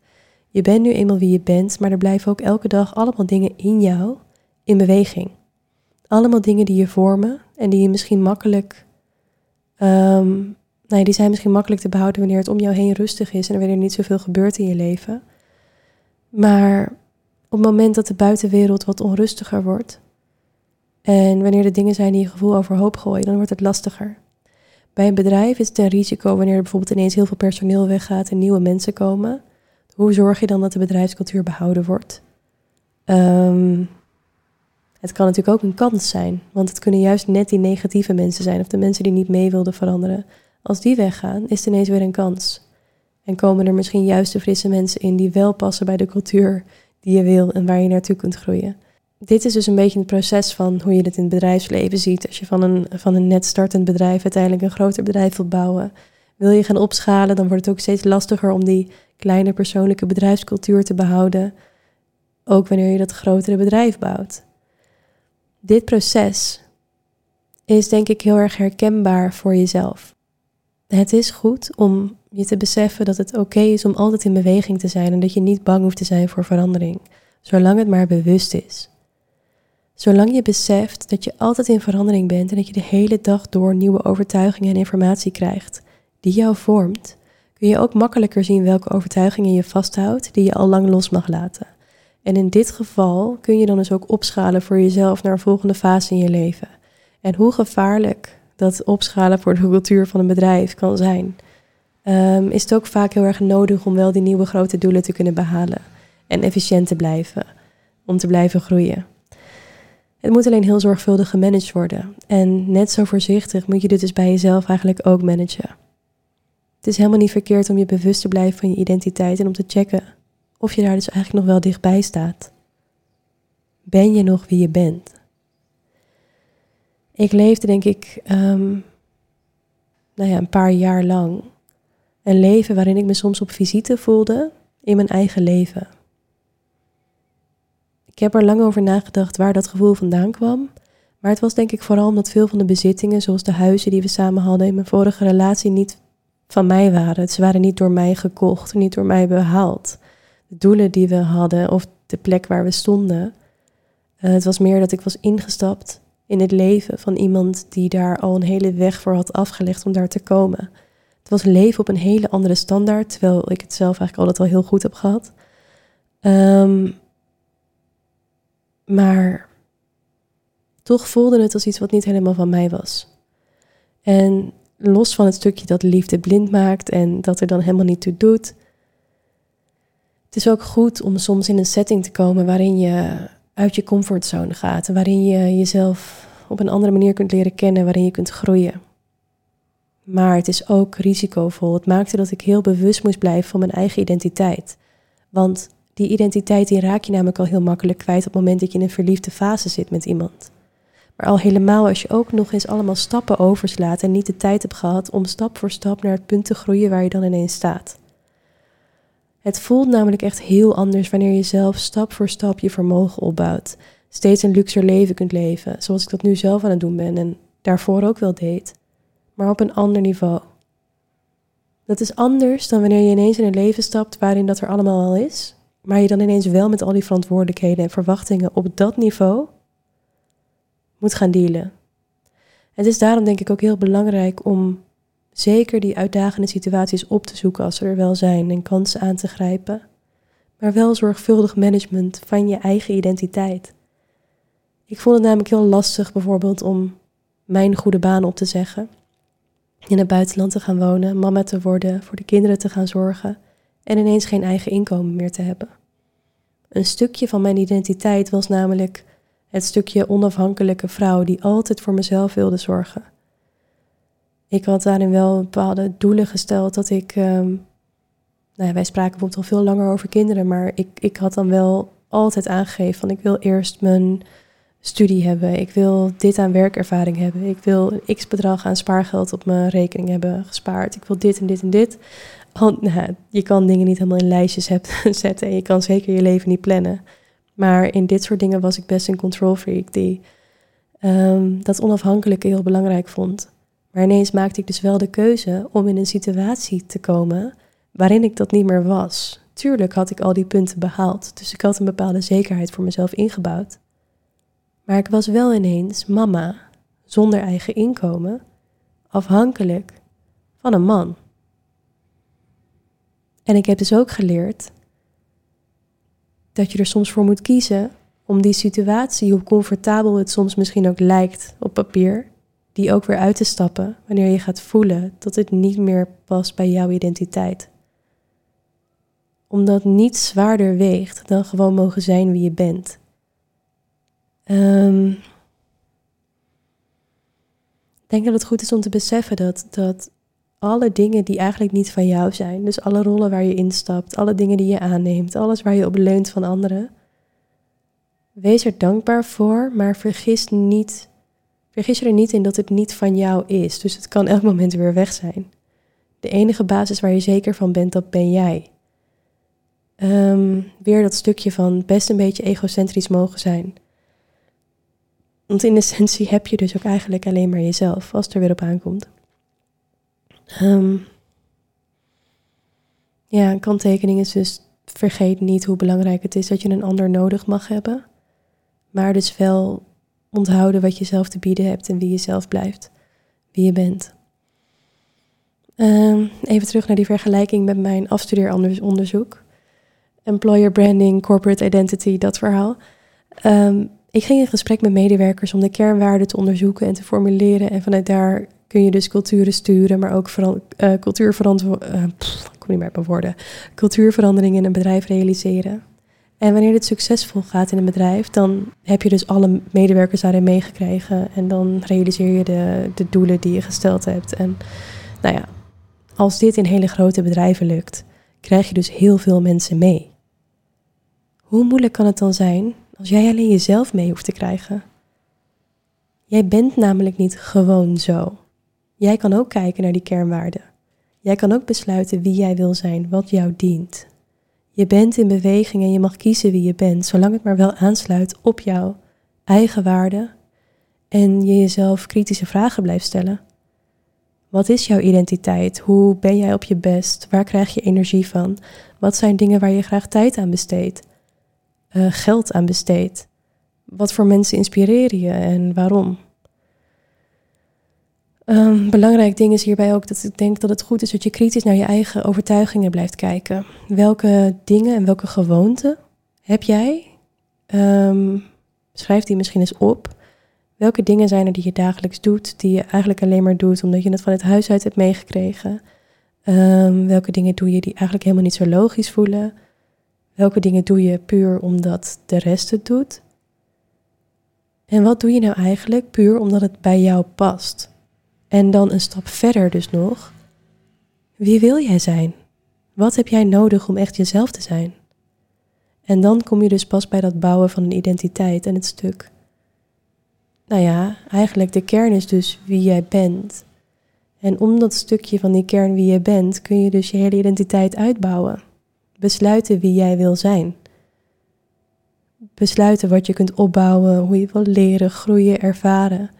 Speaker 1: Je bent nu eenmaal wie je bent, maar er blijven ook elke dag allemaal dingen in jou in beweging. Allemaal dingen die je vormen en die je misschien makkelijk, um, nee, die zijn misschien makkelijk te behouden wanneer het om jou heen rustig is en er niet zoveel gebeurt in je leven. Maar op het moment dat de buitenwereld wat onrustiger wordt en wanneer er dingen zijn die je gevoel overhoop gooien, dan wordt het lastiger. Bij een bedrijf is het een risico wanneer er bijvoorbeeld ineens heel veel personeel weggaat en nieuwe mensen komen. Hoe zorg je dan dat de bedrijfscultuur behouden wordt? Ehm, het kan natuurlijk ook een kans zijn, want het kunnen juist net die negatieve mensen zijn of de mensen die niet mee wilden veranderen. Als die weggaan, is het ineens weer een kans. En komen er misschien juist de frisse mensen in die wel passen bij de cultuur die je wil en waar je naartoe kunt groeien. Dit is dus een beetje het proces van hoe je dit in het bedrijfsleven ziet. Als je van een, van een net startend bedrijf uiteindelijk een groter bedrijf wilt bouwen, wil je gaan opschalen, dan wordt het ook steeds lastiger om die kleine persoonlijke bedrijfscultuur te behouden. Ook wanneer je dat grotere bedrijf bouwt. Dit proces is denk ik heel erg herkenbaar voor jezelf. Het is goed om je te beseffen dat het oké is om altijd in beweging te zijn en dat je niet bang hoeft te zijn voor verandering, zolang het maar bewust is. Zolang je beseft dat je altijd in verandering bent en dat je de hele dag door nieuwe overtuigingen en informatie krijgt die jou vormt, kun je ook makkelijker zien welke overtuigingen je vasthoudt die je al lang los mag laten. En in dit geval kun je dan dus ook opschalen voor jezelf naar een volgende fase in je leven. En hoe gevaarlijk dat opschalen voor de cultuur van een bedrijf kan zijn, um, is het ook vaak heel erg nodig om wel die nieuwe grote doelen te kunnen behalen. En efficiënt te blijven, om te blijven groeien. Het moet alleen heel zorgvuldig gemanaged worden. En net zo voorzichtig moet je dit dus bij jezelf eigenlijk ook managen. Het is helemaal niet verkeerd om je bewust te blijven van je identiteit en om te checken of je daar dus eigenlijk nog wel dichtbij staat. Ben je nog wie je bent? Ik leefde denk ik um, nou ja, een paar jaar lang een leven waarin ik me soms op visite voelde in mijn eigen leven. Ik heb er lang over nagedacht waar dat gevoel vandaan kwam. Maar het was denk ik vooral omdat veel van de bezittingen, zoals de huizen die we samen hadden in mijn vorige relatie, niet van mij waren. Ze waren niet door mij gekocht, niet door mij behaald. De doelen die we hadden of de plek waar we stonden. Uh, het was meer dat ik was ingestapt in het leven van iemand die daar al een hele weg voor had afgelegd om daar te komen. Het was leven op een hele andere standaard, terwijl ik het zelf eigenlijk altijd al heel goed heb gehad. Um, maar toch voelde het als iets wat niet helemaal van mij was. En los van het stukje dat liefde blind maakt en dat er dan helemaal niet toe doet. Het is ook goed om soms in een setting te komen waarin je uit je comfortzone gaat. Waarin je jezelf op een andere manier kunt leren kennen, waarin je kunt groeien. Maar het is ook risicovol. Het maakte dat ik heel bewust moest blijven van mijn eigen identiteit. Want die identiteit die raak je namelijk al heel makkelijk kwijt op het moment dat je in een verliefde fase zit met iemand. Maar al helemaal als je ook nog eens allemaal stappen overslaat en niet de tijd hebt gehad om stap voor stap naar het punt te groeien waar je dan ineens staat. Het voelt namelijk echt heel anders wanneer je zelf stap voor stap je vermogen opbouwt. Steeds een luxer leven kunt leven, zoals ik dat nu zelf aan het doen ben en daarvoor ook wel deed. Maar op een ander niveau. Dat is anders dan wanneer je ineens in een leven stapt waarin dat er allemaal al is, maar je dan ineens wel met al die verantwoordelijkheden en verwachtingen op dat niveau moet gaan dealen. Het is daarom denk ik ook heel belangrijk om zeker die uitdagende situaties op te zoeken als ze er wel zijn en kansen aan te grijpen, maar wel zorgvuldig management van je eigen identiteit. Ik vond het namelijk heel lastig bijvoorbeeld om mijn goede baan op te zeggen, in het buitenland te gaan wonen, mama te worden, voor de kinderen te gaan zorgen en ineens geen eigen inkomen meer te hebben. Een stukje van mijn identiteit was namelijk het stukje onafhankelijke vrouw die altijd voor mezelf wilde zorgen. Ik had daarin wel bepaalde doelen gesteld dat ik. Um, nou ja, wij spraken bijvoorbeeld al veel langer over kinderen, maar ik, ik had dan wel altijd aangegeven van ik wil eerst mijn studie hebben, ik wil dit aan werkervaring hebben, ik wil x bedrag aan spaargeld op mijn rekening hebben gespaard, ik wil dit en dit en dit. Nou, je kan dingen niet helemaal in lijstjes zetten en je kan zeker je leven niet plannen. Maar in dit soort dingen was ik best een control freak die um, dat onafhankelijke heel belangrijk vond. Maar ineens maakte ik dus wel de keuze om in een situatie te komen waarin ik dat niet meer was. Tuurlijk had ik al die punten behaald, dus ik had een bepaalde zekerheid voor mezelf ingebouwd. Maar ik was wel ineens mama, zonder eigen inkomen, afhankelijk van een man. En ik heb dus ook geleerd dat je er soms voor moet kiezen om die situatie, hoe comfortabel het soms misschien ook lijkt op papier, die ook weer uit te stappen wanneer je gaat voelen dat het niet meer past bij jouw identiteit. Omdat niets zwaarder weegt dan gewoon mogen zijn wie je bent. Um, ik denk dat het goed is om te beseffen dat, dat alle dingen die eigenlijk niet van jou zijn, dus alle rollen waar je instapt, alle dingen die je aanneemt, alles waar je op leunt van anderen, wees er dankbaar voor, maar vergis, niet, er niet in dat het niet van jou is. Dus het kan elk moment weer weg zijn. De enige basis waar je zeker van bent, dat ben jij. Um, weer dat stukje van best een beetje egocentrisch mogen zijn. Want in essentie heb je dus ook eigenlijk alleen maar jezelf, als het er weer op aankomt. Um, ja, een kanttekening is dus, vergeet niet hoe belangrijk het is dat je een ander nodig mag hebben. Maar dus wel onthouden wat je zelf te bieden hebt en wie je zelf blijft, wie je bent. Um, even terug naar die vergelijking met mijn afstudeeronderzoek. Employer branding, corporate identity, dat verhaal. Um, ik ging in gesprek met medewerkers om de kernwaarden te onderzoeken en te formuleren. En vanuit daar kun je dus culturen sturen, maar ook cultuurverantwoording. Uh, kom niet meer op woorden. Cultuurveranderingen in een bedrijf realiseren. En wanneer dit succesvol gaat in een bedrijf, dan heb je dus alle medewerkers daarin meegekregen. En dan realiseer je de, de doelen die je gesteld hebt. En nou ja, als dit in hele grote bedrijven lukt, krijg je dus heel veel mensen mee. Hoe moeilijk kan het dan zijn als jij alleen jezelf mee hoeft te krijgen? Jij bent namelijk niet gewoon zo. Jij kan ook kijken naar die kernwaarden. Jij kan ook besluiten wie jij wil zijn, wat jou dient. Je bent in beweging en je mag kiezen wie je bent, zolang het maar wel aansluit op jouw eigen waarden en je jezelf kritische vragen blijft stellen. Wat is jouw identiteit? Hoe ben jij op je best? Waar krijg je energie van? Wat zijn dingen waar je graag tijd aan besteedt? Uh, geld aan besteedt? Wat voor mensen inspireren je en waarom? Um, belangrijk ding is hierbij ook dat ik denk dat het goed is dat je kritisch naar je eigen overtuigingen blijft kijken. Welke dingen en welke gewoonten heb jij? Um, schrijf die misschien eens op. Welke dingen zijn er die je dagelijks doet, die je eigenlijk alleen maar doet omdat je het van het huis uit hebt meegekregen? Um, welke dingen doe je die eigenlijk helemaal niet zo logisch voelen? Welke dingen doe je puur omdat de rest het doet? En wat doe je nou eigenlijk puur omdat het bij jou past? En dan een stap verder dus nog. Wie wil jij zijn? Wat heb jij nodig om echt jezelf te zijn? En dan kom je dus pas bij dat bouwen van een identiteit en het stuk. Nou ja, eigenlijk de kern is dus wie jij bent. En om dat stukje van die kern wie je bent, kun je dus je hele identiteit uitbouwen. Besluiten wie jij wil zijn. Besluiten wat je kunt opbouwen, hoe je wil leren, groeien, ervaren.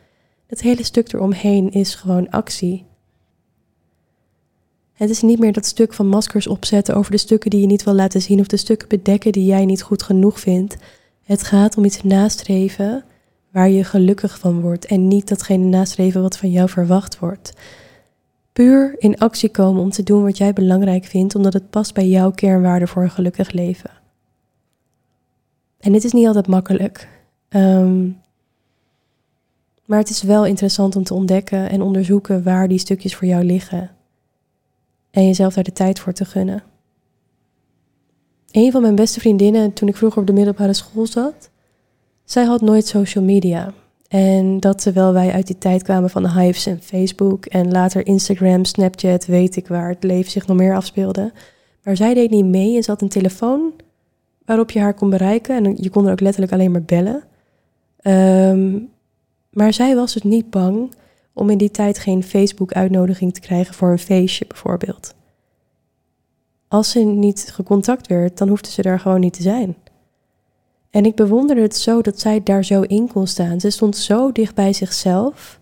Speaker 1: Het hele stuk eromheen is gewoon actie. Het is niet meer dat stuk van maskers opzetten over de stukken die je niet wil laten zien of de stukken bedekken die jij niet goed genoeg vindt. Het gaat om iets nastreven waar je gelukkig van wordt en niet datgene nastreven wat van jou verwacht wordt. Puur in actie komen om te doen wat jij belangrijk vindt, omdat het past bij jouw kernwaarden voor een gelukkig leven. En dit is niet altijd makkelijk. Um, maar het is wel interessant om te ontdekken en onderzoeken waar die stukjes voor jou liggen. En jezelf daar de tijd voor te gunnen. Een van mijn beste vriendinnen, toen ik vroeger op de middelbare school zat, zij had nooit social media. En dat terwijl wij uit die tijd kwamen van de Hives en Facebook en later Instagram, Snapchat, weet ik waar het leven zich nog meer afspeelde. Maar zij deed niet mee en ze had een telefoon waarop je haar kon bereiken en je kon er ook letterlijk alleen maar bellen. Um, maar zij was dus niet bang om in die tijd geen Facebook-uitnodiging te krijgen voor een feestje bijvoorbeeld. Als ze niet gecontact werd, dan hoefde ze daar gewoon niet te zijn. En ik bewonderde het zo dat zij daar zo in kon staan. Ze stond zo dicht bij zichzelf.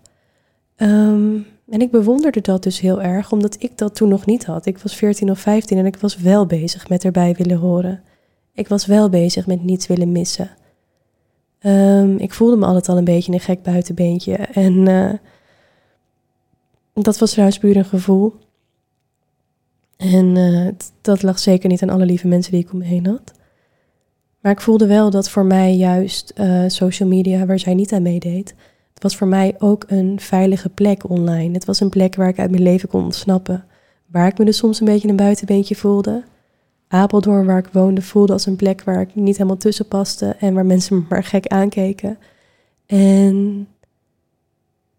Speaker 1: Ehm, en ik bewonderde dat dus heel erg, omdat ik dat toen nog niet had. Ik was 14 of 15 en ik was wel bezig met erbij willen horen. Ik was wel bezig met niets willen missen. Um, ik voelde me altijd al een beetje een gek buitenbeentje. En uh, dat was trouwens puur een gevoel. En uh, dat lag zeker niet aan alle lieve mensen die ik om me heen had. Maar ik voelde wel dat voor mij juist uh, social media, waar zij niet aan meedeed, Het was voor mij ook een veilige plek online. Het was een plek waar ik uit mijn leven kon ontsnappen. Waar ik me dus soms een beetje een buitenbeentje voelde. Apeldoorn, waar ik woonde, voelde als een plek waar ik niet helemaal tussen paste en waar mensen me maar gek aankeken. En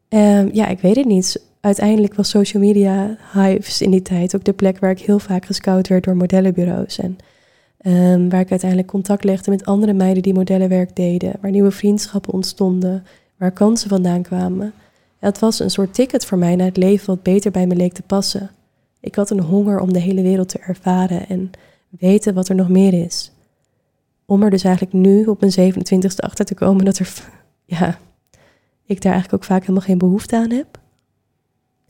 Speaker 1: um, ja, ik weet het niet. Uiteindelijk was social media hives in die tijd ook de plek waar ik heel vaak gescout werd door modellenbureaus. En um, waar ik uiteindelijk contact legde met andere meiden die modellenwerk deden. Waar nieuwe vriendschappen ontstonden, waar kansen vandaan kwamen. het was een soort ticket voor mij naar het leven wat beter bij me leek te passen. Ik had een honger om de hele wereld te ervaren en weten wat er nog meer is. Om er dus eigenlijk nu op mijn 27ste achter te komen dat er, ja, ik daar eigenlijk ook vaak helemaal geen behoefte aan heb.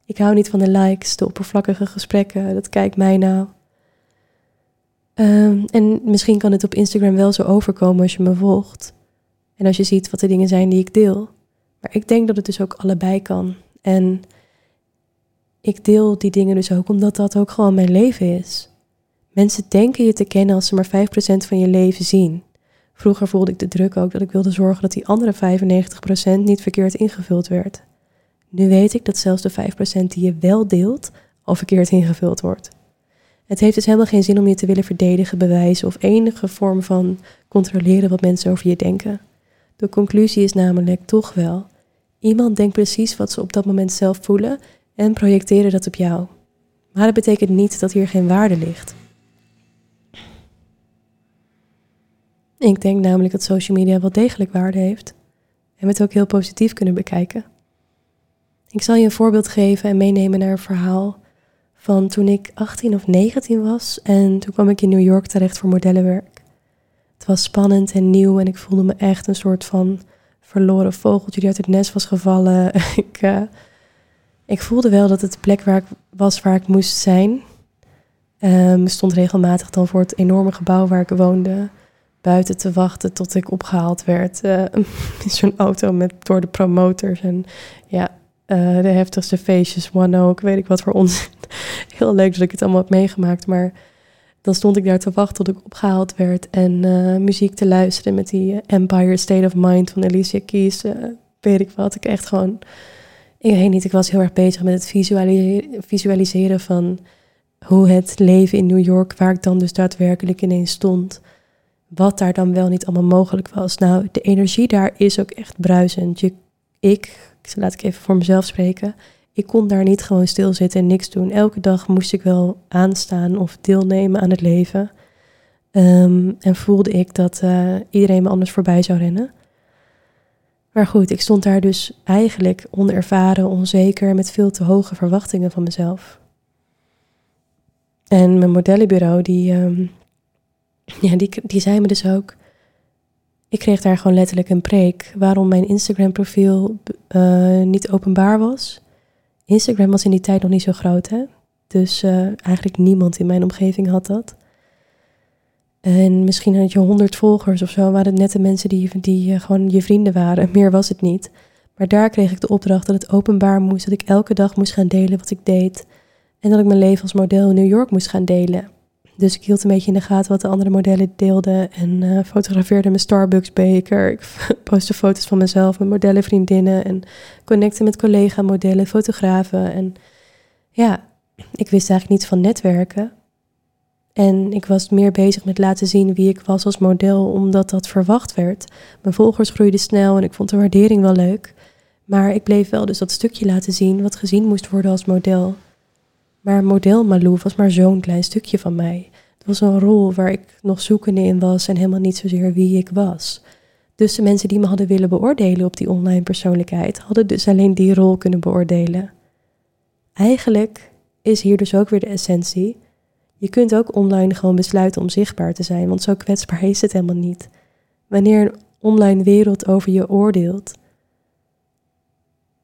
Speaker 1: Ik hou niet van de likes, de oppervlakkige gesprekken, dat kijkt mij nou. Um, en misschien kan het op Instagram wel zo overkomen als je me volgt. En als je ziet wat de dingen zijn die ik deel. Maar ik denk dat het dus ook allebei kan. En ik deel die dingen dus ook omdat dat ook gewoon mijn leven is. Mensen denken je te kennen als ze maar 5% van je leven zien. Vroeger voelde ik de druk ook dat ik wilde zorgen dat die andere 95% niet verkeerd ingevuld werd. Nu weet ik dat zelfs de 5% die je wel deelt al verkeerd ingevuld wordt. Het heeft dus helemaal geen zin om je te willen verdedigen, bewijzen of enige vorm van controleren wat mensen over je denken. De conclusie is namelijk toch wel: iemand denkt precies wat ze op dat moment zelf voelen en projecteren dat op jou. Maar dat betekent niet dat hier geen waarde ligt. Ik denk namelijk dat social media wel degelijk waarde heeft en we het ook heel positief kunnen bekijken. Ik zal je een voorbeeld geven en meenemen naar een verhaal van toen ik 18 of 19 was en toen kwam ik in New York terecht voor modellenwerk. Het was spannend en nieuw en ik voelde me echt een soort van verloren vogeltje die uit het nest was gevallen. ik, uh, ik voelde wel dat het de plek waar ik was waar ik moest zijn. Um, stond regelmatig dan voor het enorme gebouw waar ik woonde buiten te wachten tot ik opgehaald werd. Uh, in zo'n auto met door de promoters. En ja, uh, de heftigste feestjes, one ook, weet ik wat voor ons. Heel leuk dat ik het allemaal heb meegemaakt. Maar dan stond ik daar te wachten tot ik opgehaald werd. En uh, muziek te luisteren met die Empire State of Mind van Alicia Keys. weet ik wat. Ik echt gewoon... Ik weet niet, ik was heel erg bezig met het visualiseren, visualiseren van hoe het leven in New York, waar ik dan dus daadwerkelijk ineens stond, wat daar dan wel niet allemaal mogelijk was. Nou, de energie daar is ook echt bruisend. Je, ik, laat ik even voor mezelf spreken, ik kon daar niet gewoon stilzitten en niks doen. Elke dag moest ik wel aanstaan of deelnemen aan het leven. Um, en voelde ik dat uh, iedereen me anders voorbij zou rennen. Maar goed, ik stond daar dus eigenlijk onervaren, onzeker, met veel te hoge verwachtingen van mezelf. En mijn modellenbureau, die, um, ja, die, die zei me dus ook. Ik kreeg daar gewoon letterlijk een preek waarom mijn Instagram-profiel uh, niet openbaar was. Instagram was in die tijd nog niet zo groot, hè? Dus uh, eigenlijk niemand in mijn omgeving had dat. En misschien had je honderd volgers of zo, waren het net de mensen die, die uh, gewoon je vrienden waren. Meer was het niet. Maar daar kreeg ik de opdracht dat het openbaar moest, dat ik elke dag moest gaan delen wat ik deed. En dat ik mijn leven als model in New York moest gaan delen. Dus ik hield een beetje in de gaten wat de andere modellen deelden. En uh, fotografeerde mijn Starbucks beker. Ik postte foto's van mezelf, mijn modellenvriendinnen. En connecte met collega-modellen, fotografen. En ja, ik wist eigenlijk niets van netwerken. En ik was meer bezig met laten zien wie ik was als model, omdat dat verwacht werd. Mijn volgers groeiden snel en ik vond de waardering wel leuk. Maar ik bleef wel dus dat stukje laten zien wat gezien moest worden als model. Maar model Malou was maar zo'n klein stukje van mij. Het was een rol waar ik nog zoekende in was en helemaal niet zozeer wie ik was. Dus de mensen die me hadden willen beoordelen op die online persoonlijkheid, hadden dus alleen die rol kunnen beoordelen. Eigenlijk is hier dus ook weer de essentie. Je kunt ook online gewoon besluiten om zichtbaar te zijn, want zo kwetsbaar is het helemaal niet. Wanneer een online wereld over je oordeelt,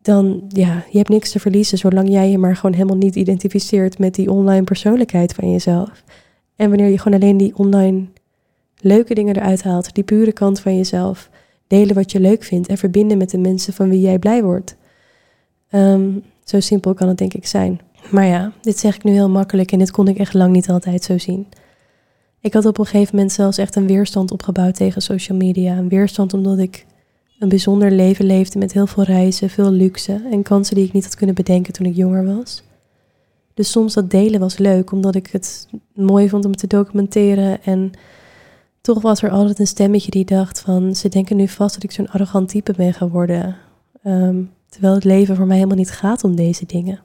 Speaker 1: dan ja, je hebt niks te verliezen zolang jij je maar gewoon helemaal niet identificeert met die online persoonlijkheid van jezelf. En wanneer je gewoon alleen die online leuke dingen eruit haalt, die pure kant van jezelf, delen wat je leuk vindt en verbinden met de mensen van wie jij blij wordt. Ehm, zo simpel kan het denk ik zijn. Maar ja, dit zeg ik nu heel makkelijk en dit kon ik echt lang niet altijd zo zien. Ik had op een gegeven moment zelfs echt een weerstand opgebouwd tegen social media. Een weerstand omdat ik een bijzonder leven leefde met heel veel reizen, veel luxe en kansen die ik niet had kunnen bedenken toen ik jonger was. Dus soms dat delen was leuk, omdat ik het mooi vond om te documenteren. En toch was er altijd een stemmetje die dacht van, ze denken nu vast dat ik zo'n arrogant type ben geworden. Ehm, terwijl het leven voor mij helemaal niet gaat om deze dingen.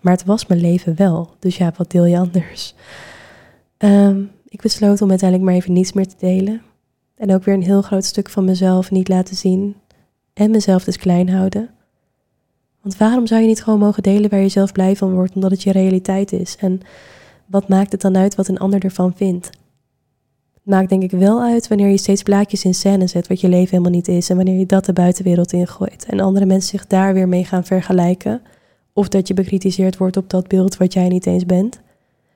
Speaker 1: Maar het was mijn leven wel, dus ja, wat deel je anders? Ehm, ik besloot om uiteindelijk maar even niets meer te delen. En ook weer een heel groot stuk van mezelf niet laten zien. En mezelf dus klein houden. Want waarom zou je niet gewoon mogen delen waar je zelf blij van wordt, omdat het je realiteit is? En wat maakt het dan uit wat een ander ervan vindt? Het maakt denk ik wel uit wanneer je steeds blaadjes in scène zet wat je leven helemaal niet is. En wanneer je dat de buitenwereld ingooit. En andere mensen zich daar weer mee gaan vergelijken. Of dat je bekritiseerd wordt op dat beeld wat jij niet eens bent.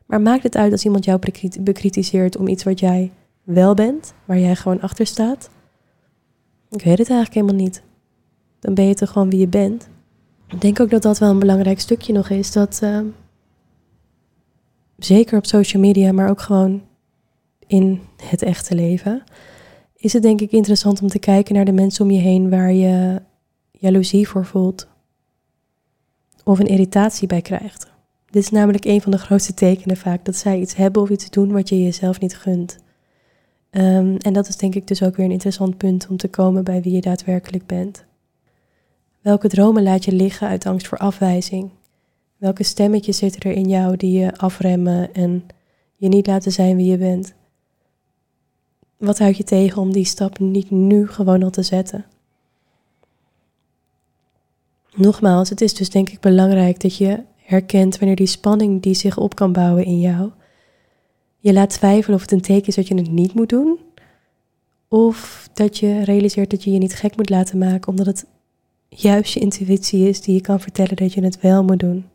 Speaker 1: Maar maakt het uit als iemand jou bekritiseert om iets wat jij wel bent, waar jij gewoon achter staat? Ik weet het eigenlijk helemaal niet. Dan ben je toch gewoon wie je bent. Ik denk ook dat dat wel een belangrijk stukje nog is. Dat uh, zeker op social media, maar ook gewoon in het echte leven, is het denk ik interessant om te kijken naar de mensen om je heen waar je jaloezie voor voelt. Of een irritatie bij krijgt. Dit is namelijk een van de grootste tekenen vaak dat zij iets hebben of iets doen wat je jezelf niet gunt. Um, en dat is denk ik dus ook weer een interessant punt om te komen bij wie je daadwerkelijk bent. Welke dromen laat je liggen uit angst voor afwijzing? Welke stemmetjes zitten er in jou die je afremmen en je niet laten zijn wie je bent? Wat houd je tegen om die stap niet nu gewoon al te zetten? Nogmaals, het is dus denk ik belangrijk dat je herkent wanneer die spanning die zich op kan bouwen in jou, je laat twijfelen of het een teken is dat je het niet moet doen, of dat je realiseert dat je je niet gek moet laten maken omdat het juist je intuïtie is die je kan vertellen dat je het wel moet doen.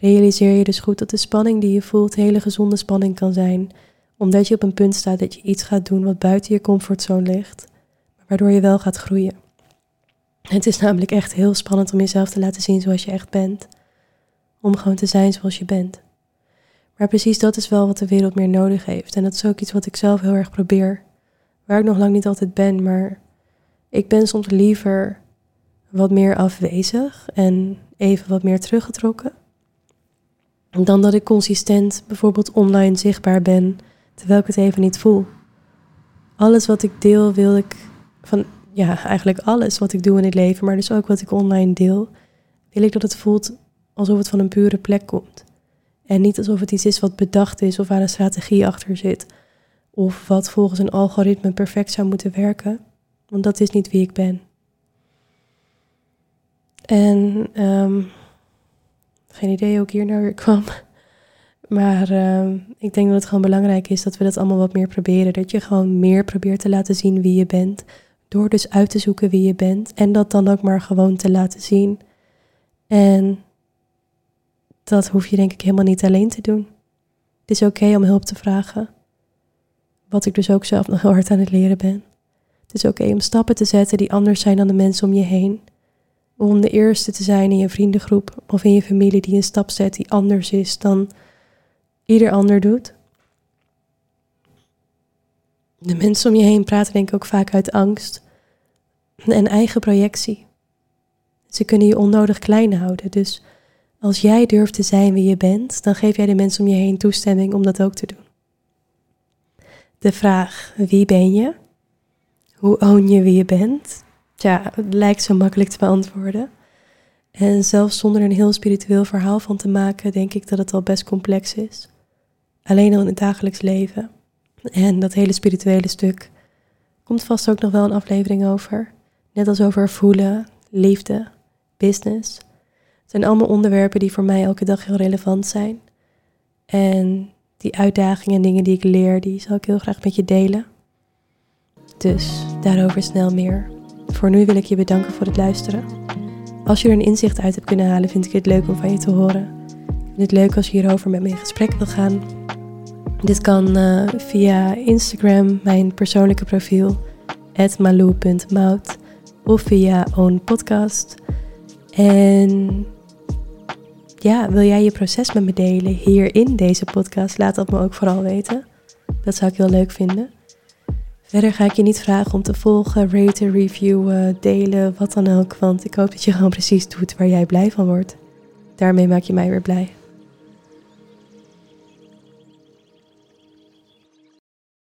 Speaker 1: Realiseer je dus goed dat de spanning die je voelt hele gezonde spanning kan zijn, omdat je op een punt staat dat je iets gaat doen wat buiten je comfortzone ligt, waardoor je wel gaat groeien. Het is namelijk echt heel spannend om jezelf te laten zien zoals je echt bent. Om gewoon te zijn zoals je bent. Maar precies dat is wel wat de wereld meer nodig heeft. En dat is ook iets wat ik zelf heel erg probeer. Waar ik nog lang niet altijd ben, maar ik ben soms liever wat meer afwezig en even wat meer teruggetrokken. Dan dat ik consistent bijvoorbeeld online zichtbaar ben, terwijl ik het even niet voel. Alles wat ik deel, wil ik van, ja, eigenlijk alles wat ik doe in het leven, maar dus ook wat ik online deel, wil ik dat het voelt alsof het van een pure plek komt. En niet alsof het iets is wat bedacht is of waar een strategie achter zit. Of wat volgens een algoritme perfect zou moeten werken. Want dat is niet wie ik ben. En um, geen idee hoe ik hier nou weer kwam. Maar um, ik denk dat het gewoon belangrijk is dat we dat allemaal wat meer proberen. Dat je gewoon meer probeert te laten zien wie je bent. Door dus uit te zoeken wie je bent. En dat dan ook maar gewoon te laten zien. En dat hoef je denk ik helemaal niet alleen te doen. Het is oké om hulp te vragen. Wat ik dus ook zelf nog heel hard aan het leren ben. Het is oké om stappen te zetten die anders zijn dan de mensen om je heen. Om de eerste te zijn in je vriendengroep of in je familie die een stap zet die anders is dan ieder ander doet. De mensen om je heen praten denk ik ook vaak uit angst en eigen projectie. Ze kunnen je onnodig klein houden, dus als jij durft te zijn wie je bent, dan geef jij de mensen om je heen toestemming om dat ook te doen. De vraag wie ben je? Hoe own je wie je bent? Tja, het lijkt zo makkelijk te beantwoorden. En zelfs zonder een heel spiritueel verhaal van te maken, denk ik dat het al best complex is. Alleen al in het dagelijks leven. En dat hele spirituele stuk komt vast ook nog wel een aflevering over. Net als over voelen, liefde, business. Het zijn allemaal onderwerpen die voor mij elke dag heel relevant zijn. En die uitdagingen en dingen die ik leer, die zal ik heel graag met je delen. Dus daarover snel meer. Voor nu wil ik je bedanken voor het luisteren. Als je er een inzicht uit hebt kunnen halen, vind ik het leuk om van je te horen. Ik vind het leuk als je hierover met me in gesprek wil gaan. Dit kan uh, via Instagram, mijn persoonlijke profiel, malou.mout, of via Own Podcast. En ja, wil jij je proces met me delen hier in deze podcast? Laat dat me ook vooral weten. Dat zou ik heel leuk vinden. Verder ga ik je niet vragen om te volgen, raten, reviewen, delen, wat dan ook. Want ik hoop dat je gewoon precies doet waar jij blij van wordt. Daarmee maak je mij weer blij.